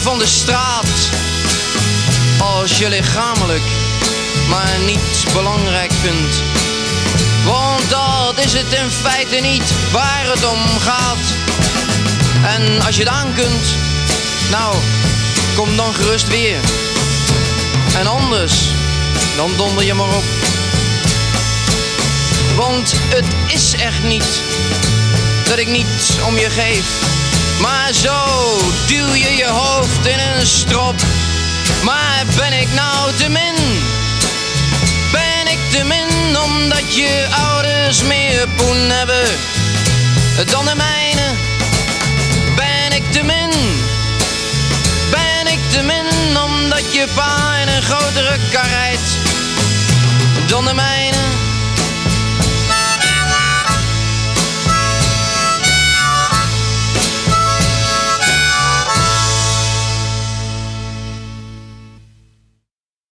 van de straat. Als je lichamelijk maar niet belangrijk vindt. Want dat is het in feite niet waar het om gaat. En als je het aan kunt, nou, kom dan gerust weer. En anders, dan donder je maar op. Want het is echt niet dat ik niet om je geef. Maar zo duw je je hoofd in een strop. Maar ben ik nou te min? Ben ik te min omdat je ouders meer poen hebben dan de mijne? Ben ik te min? Ben ik te min omdat je pa in een grotere kar rijdt dan de mijne?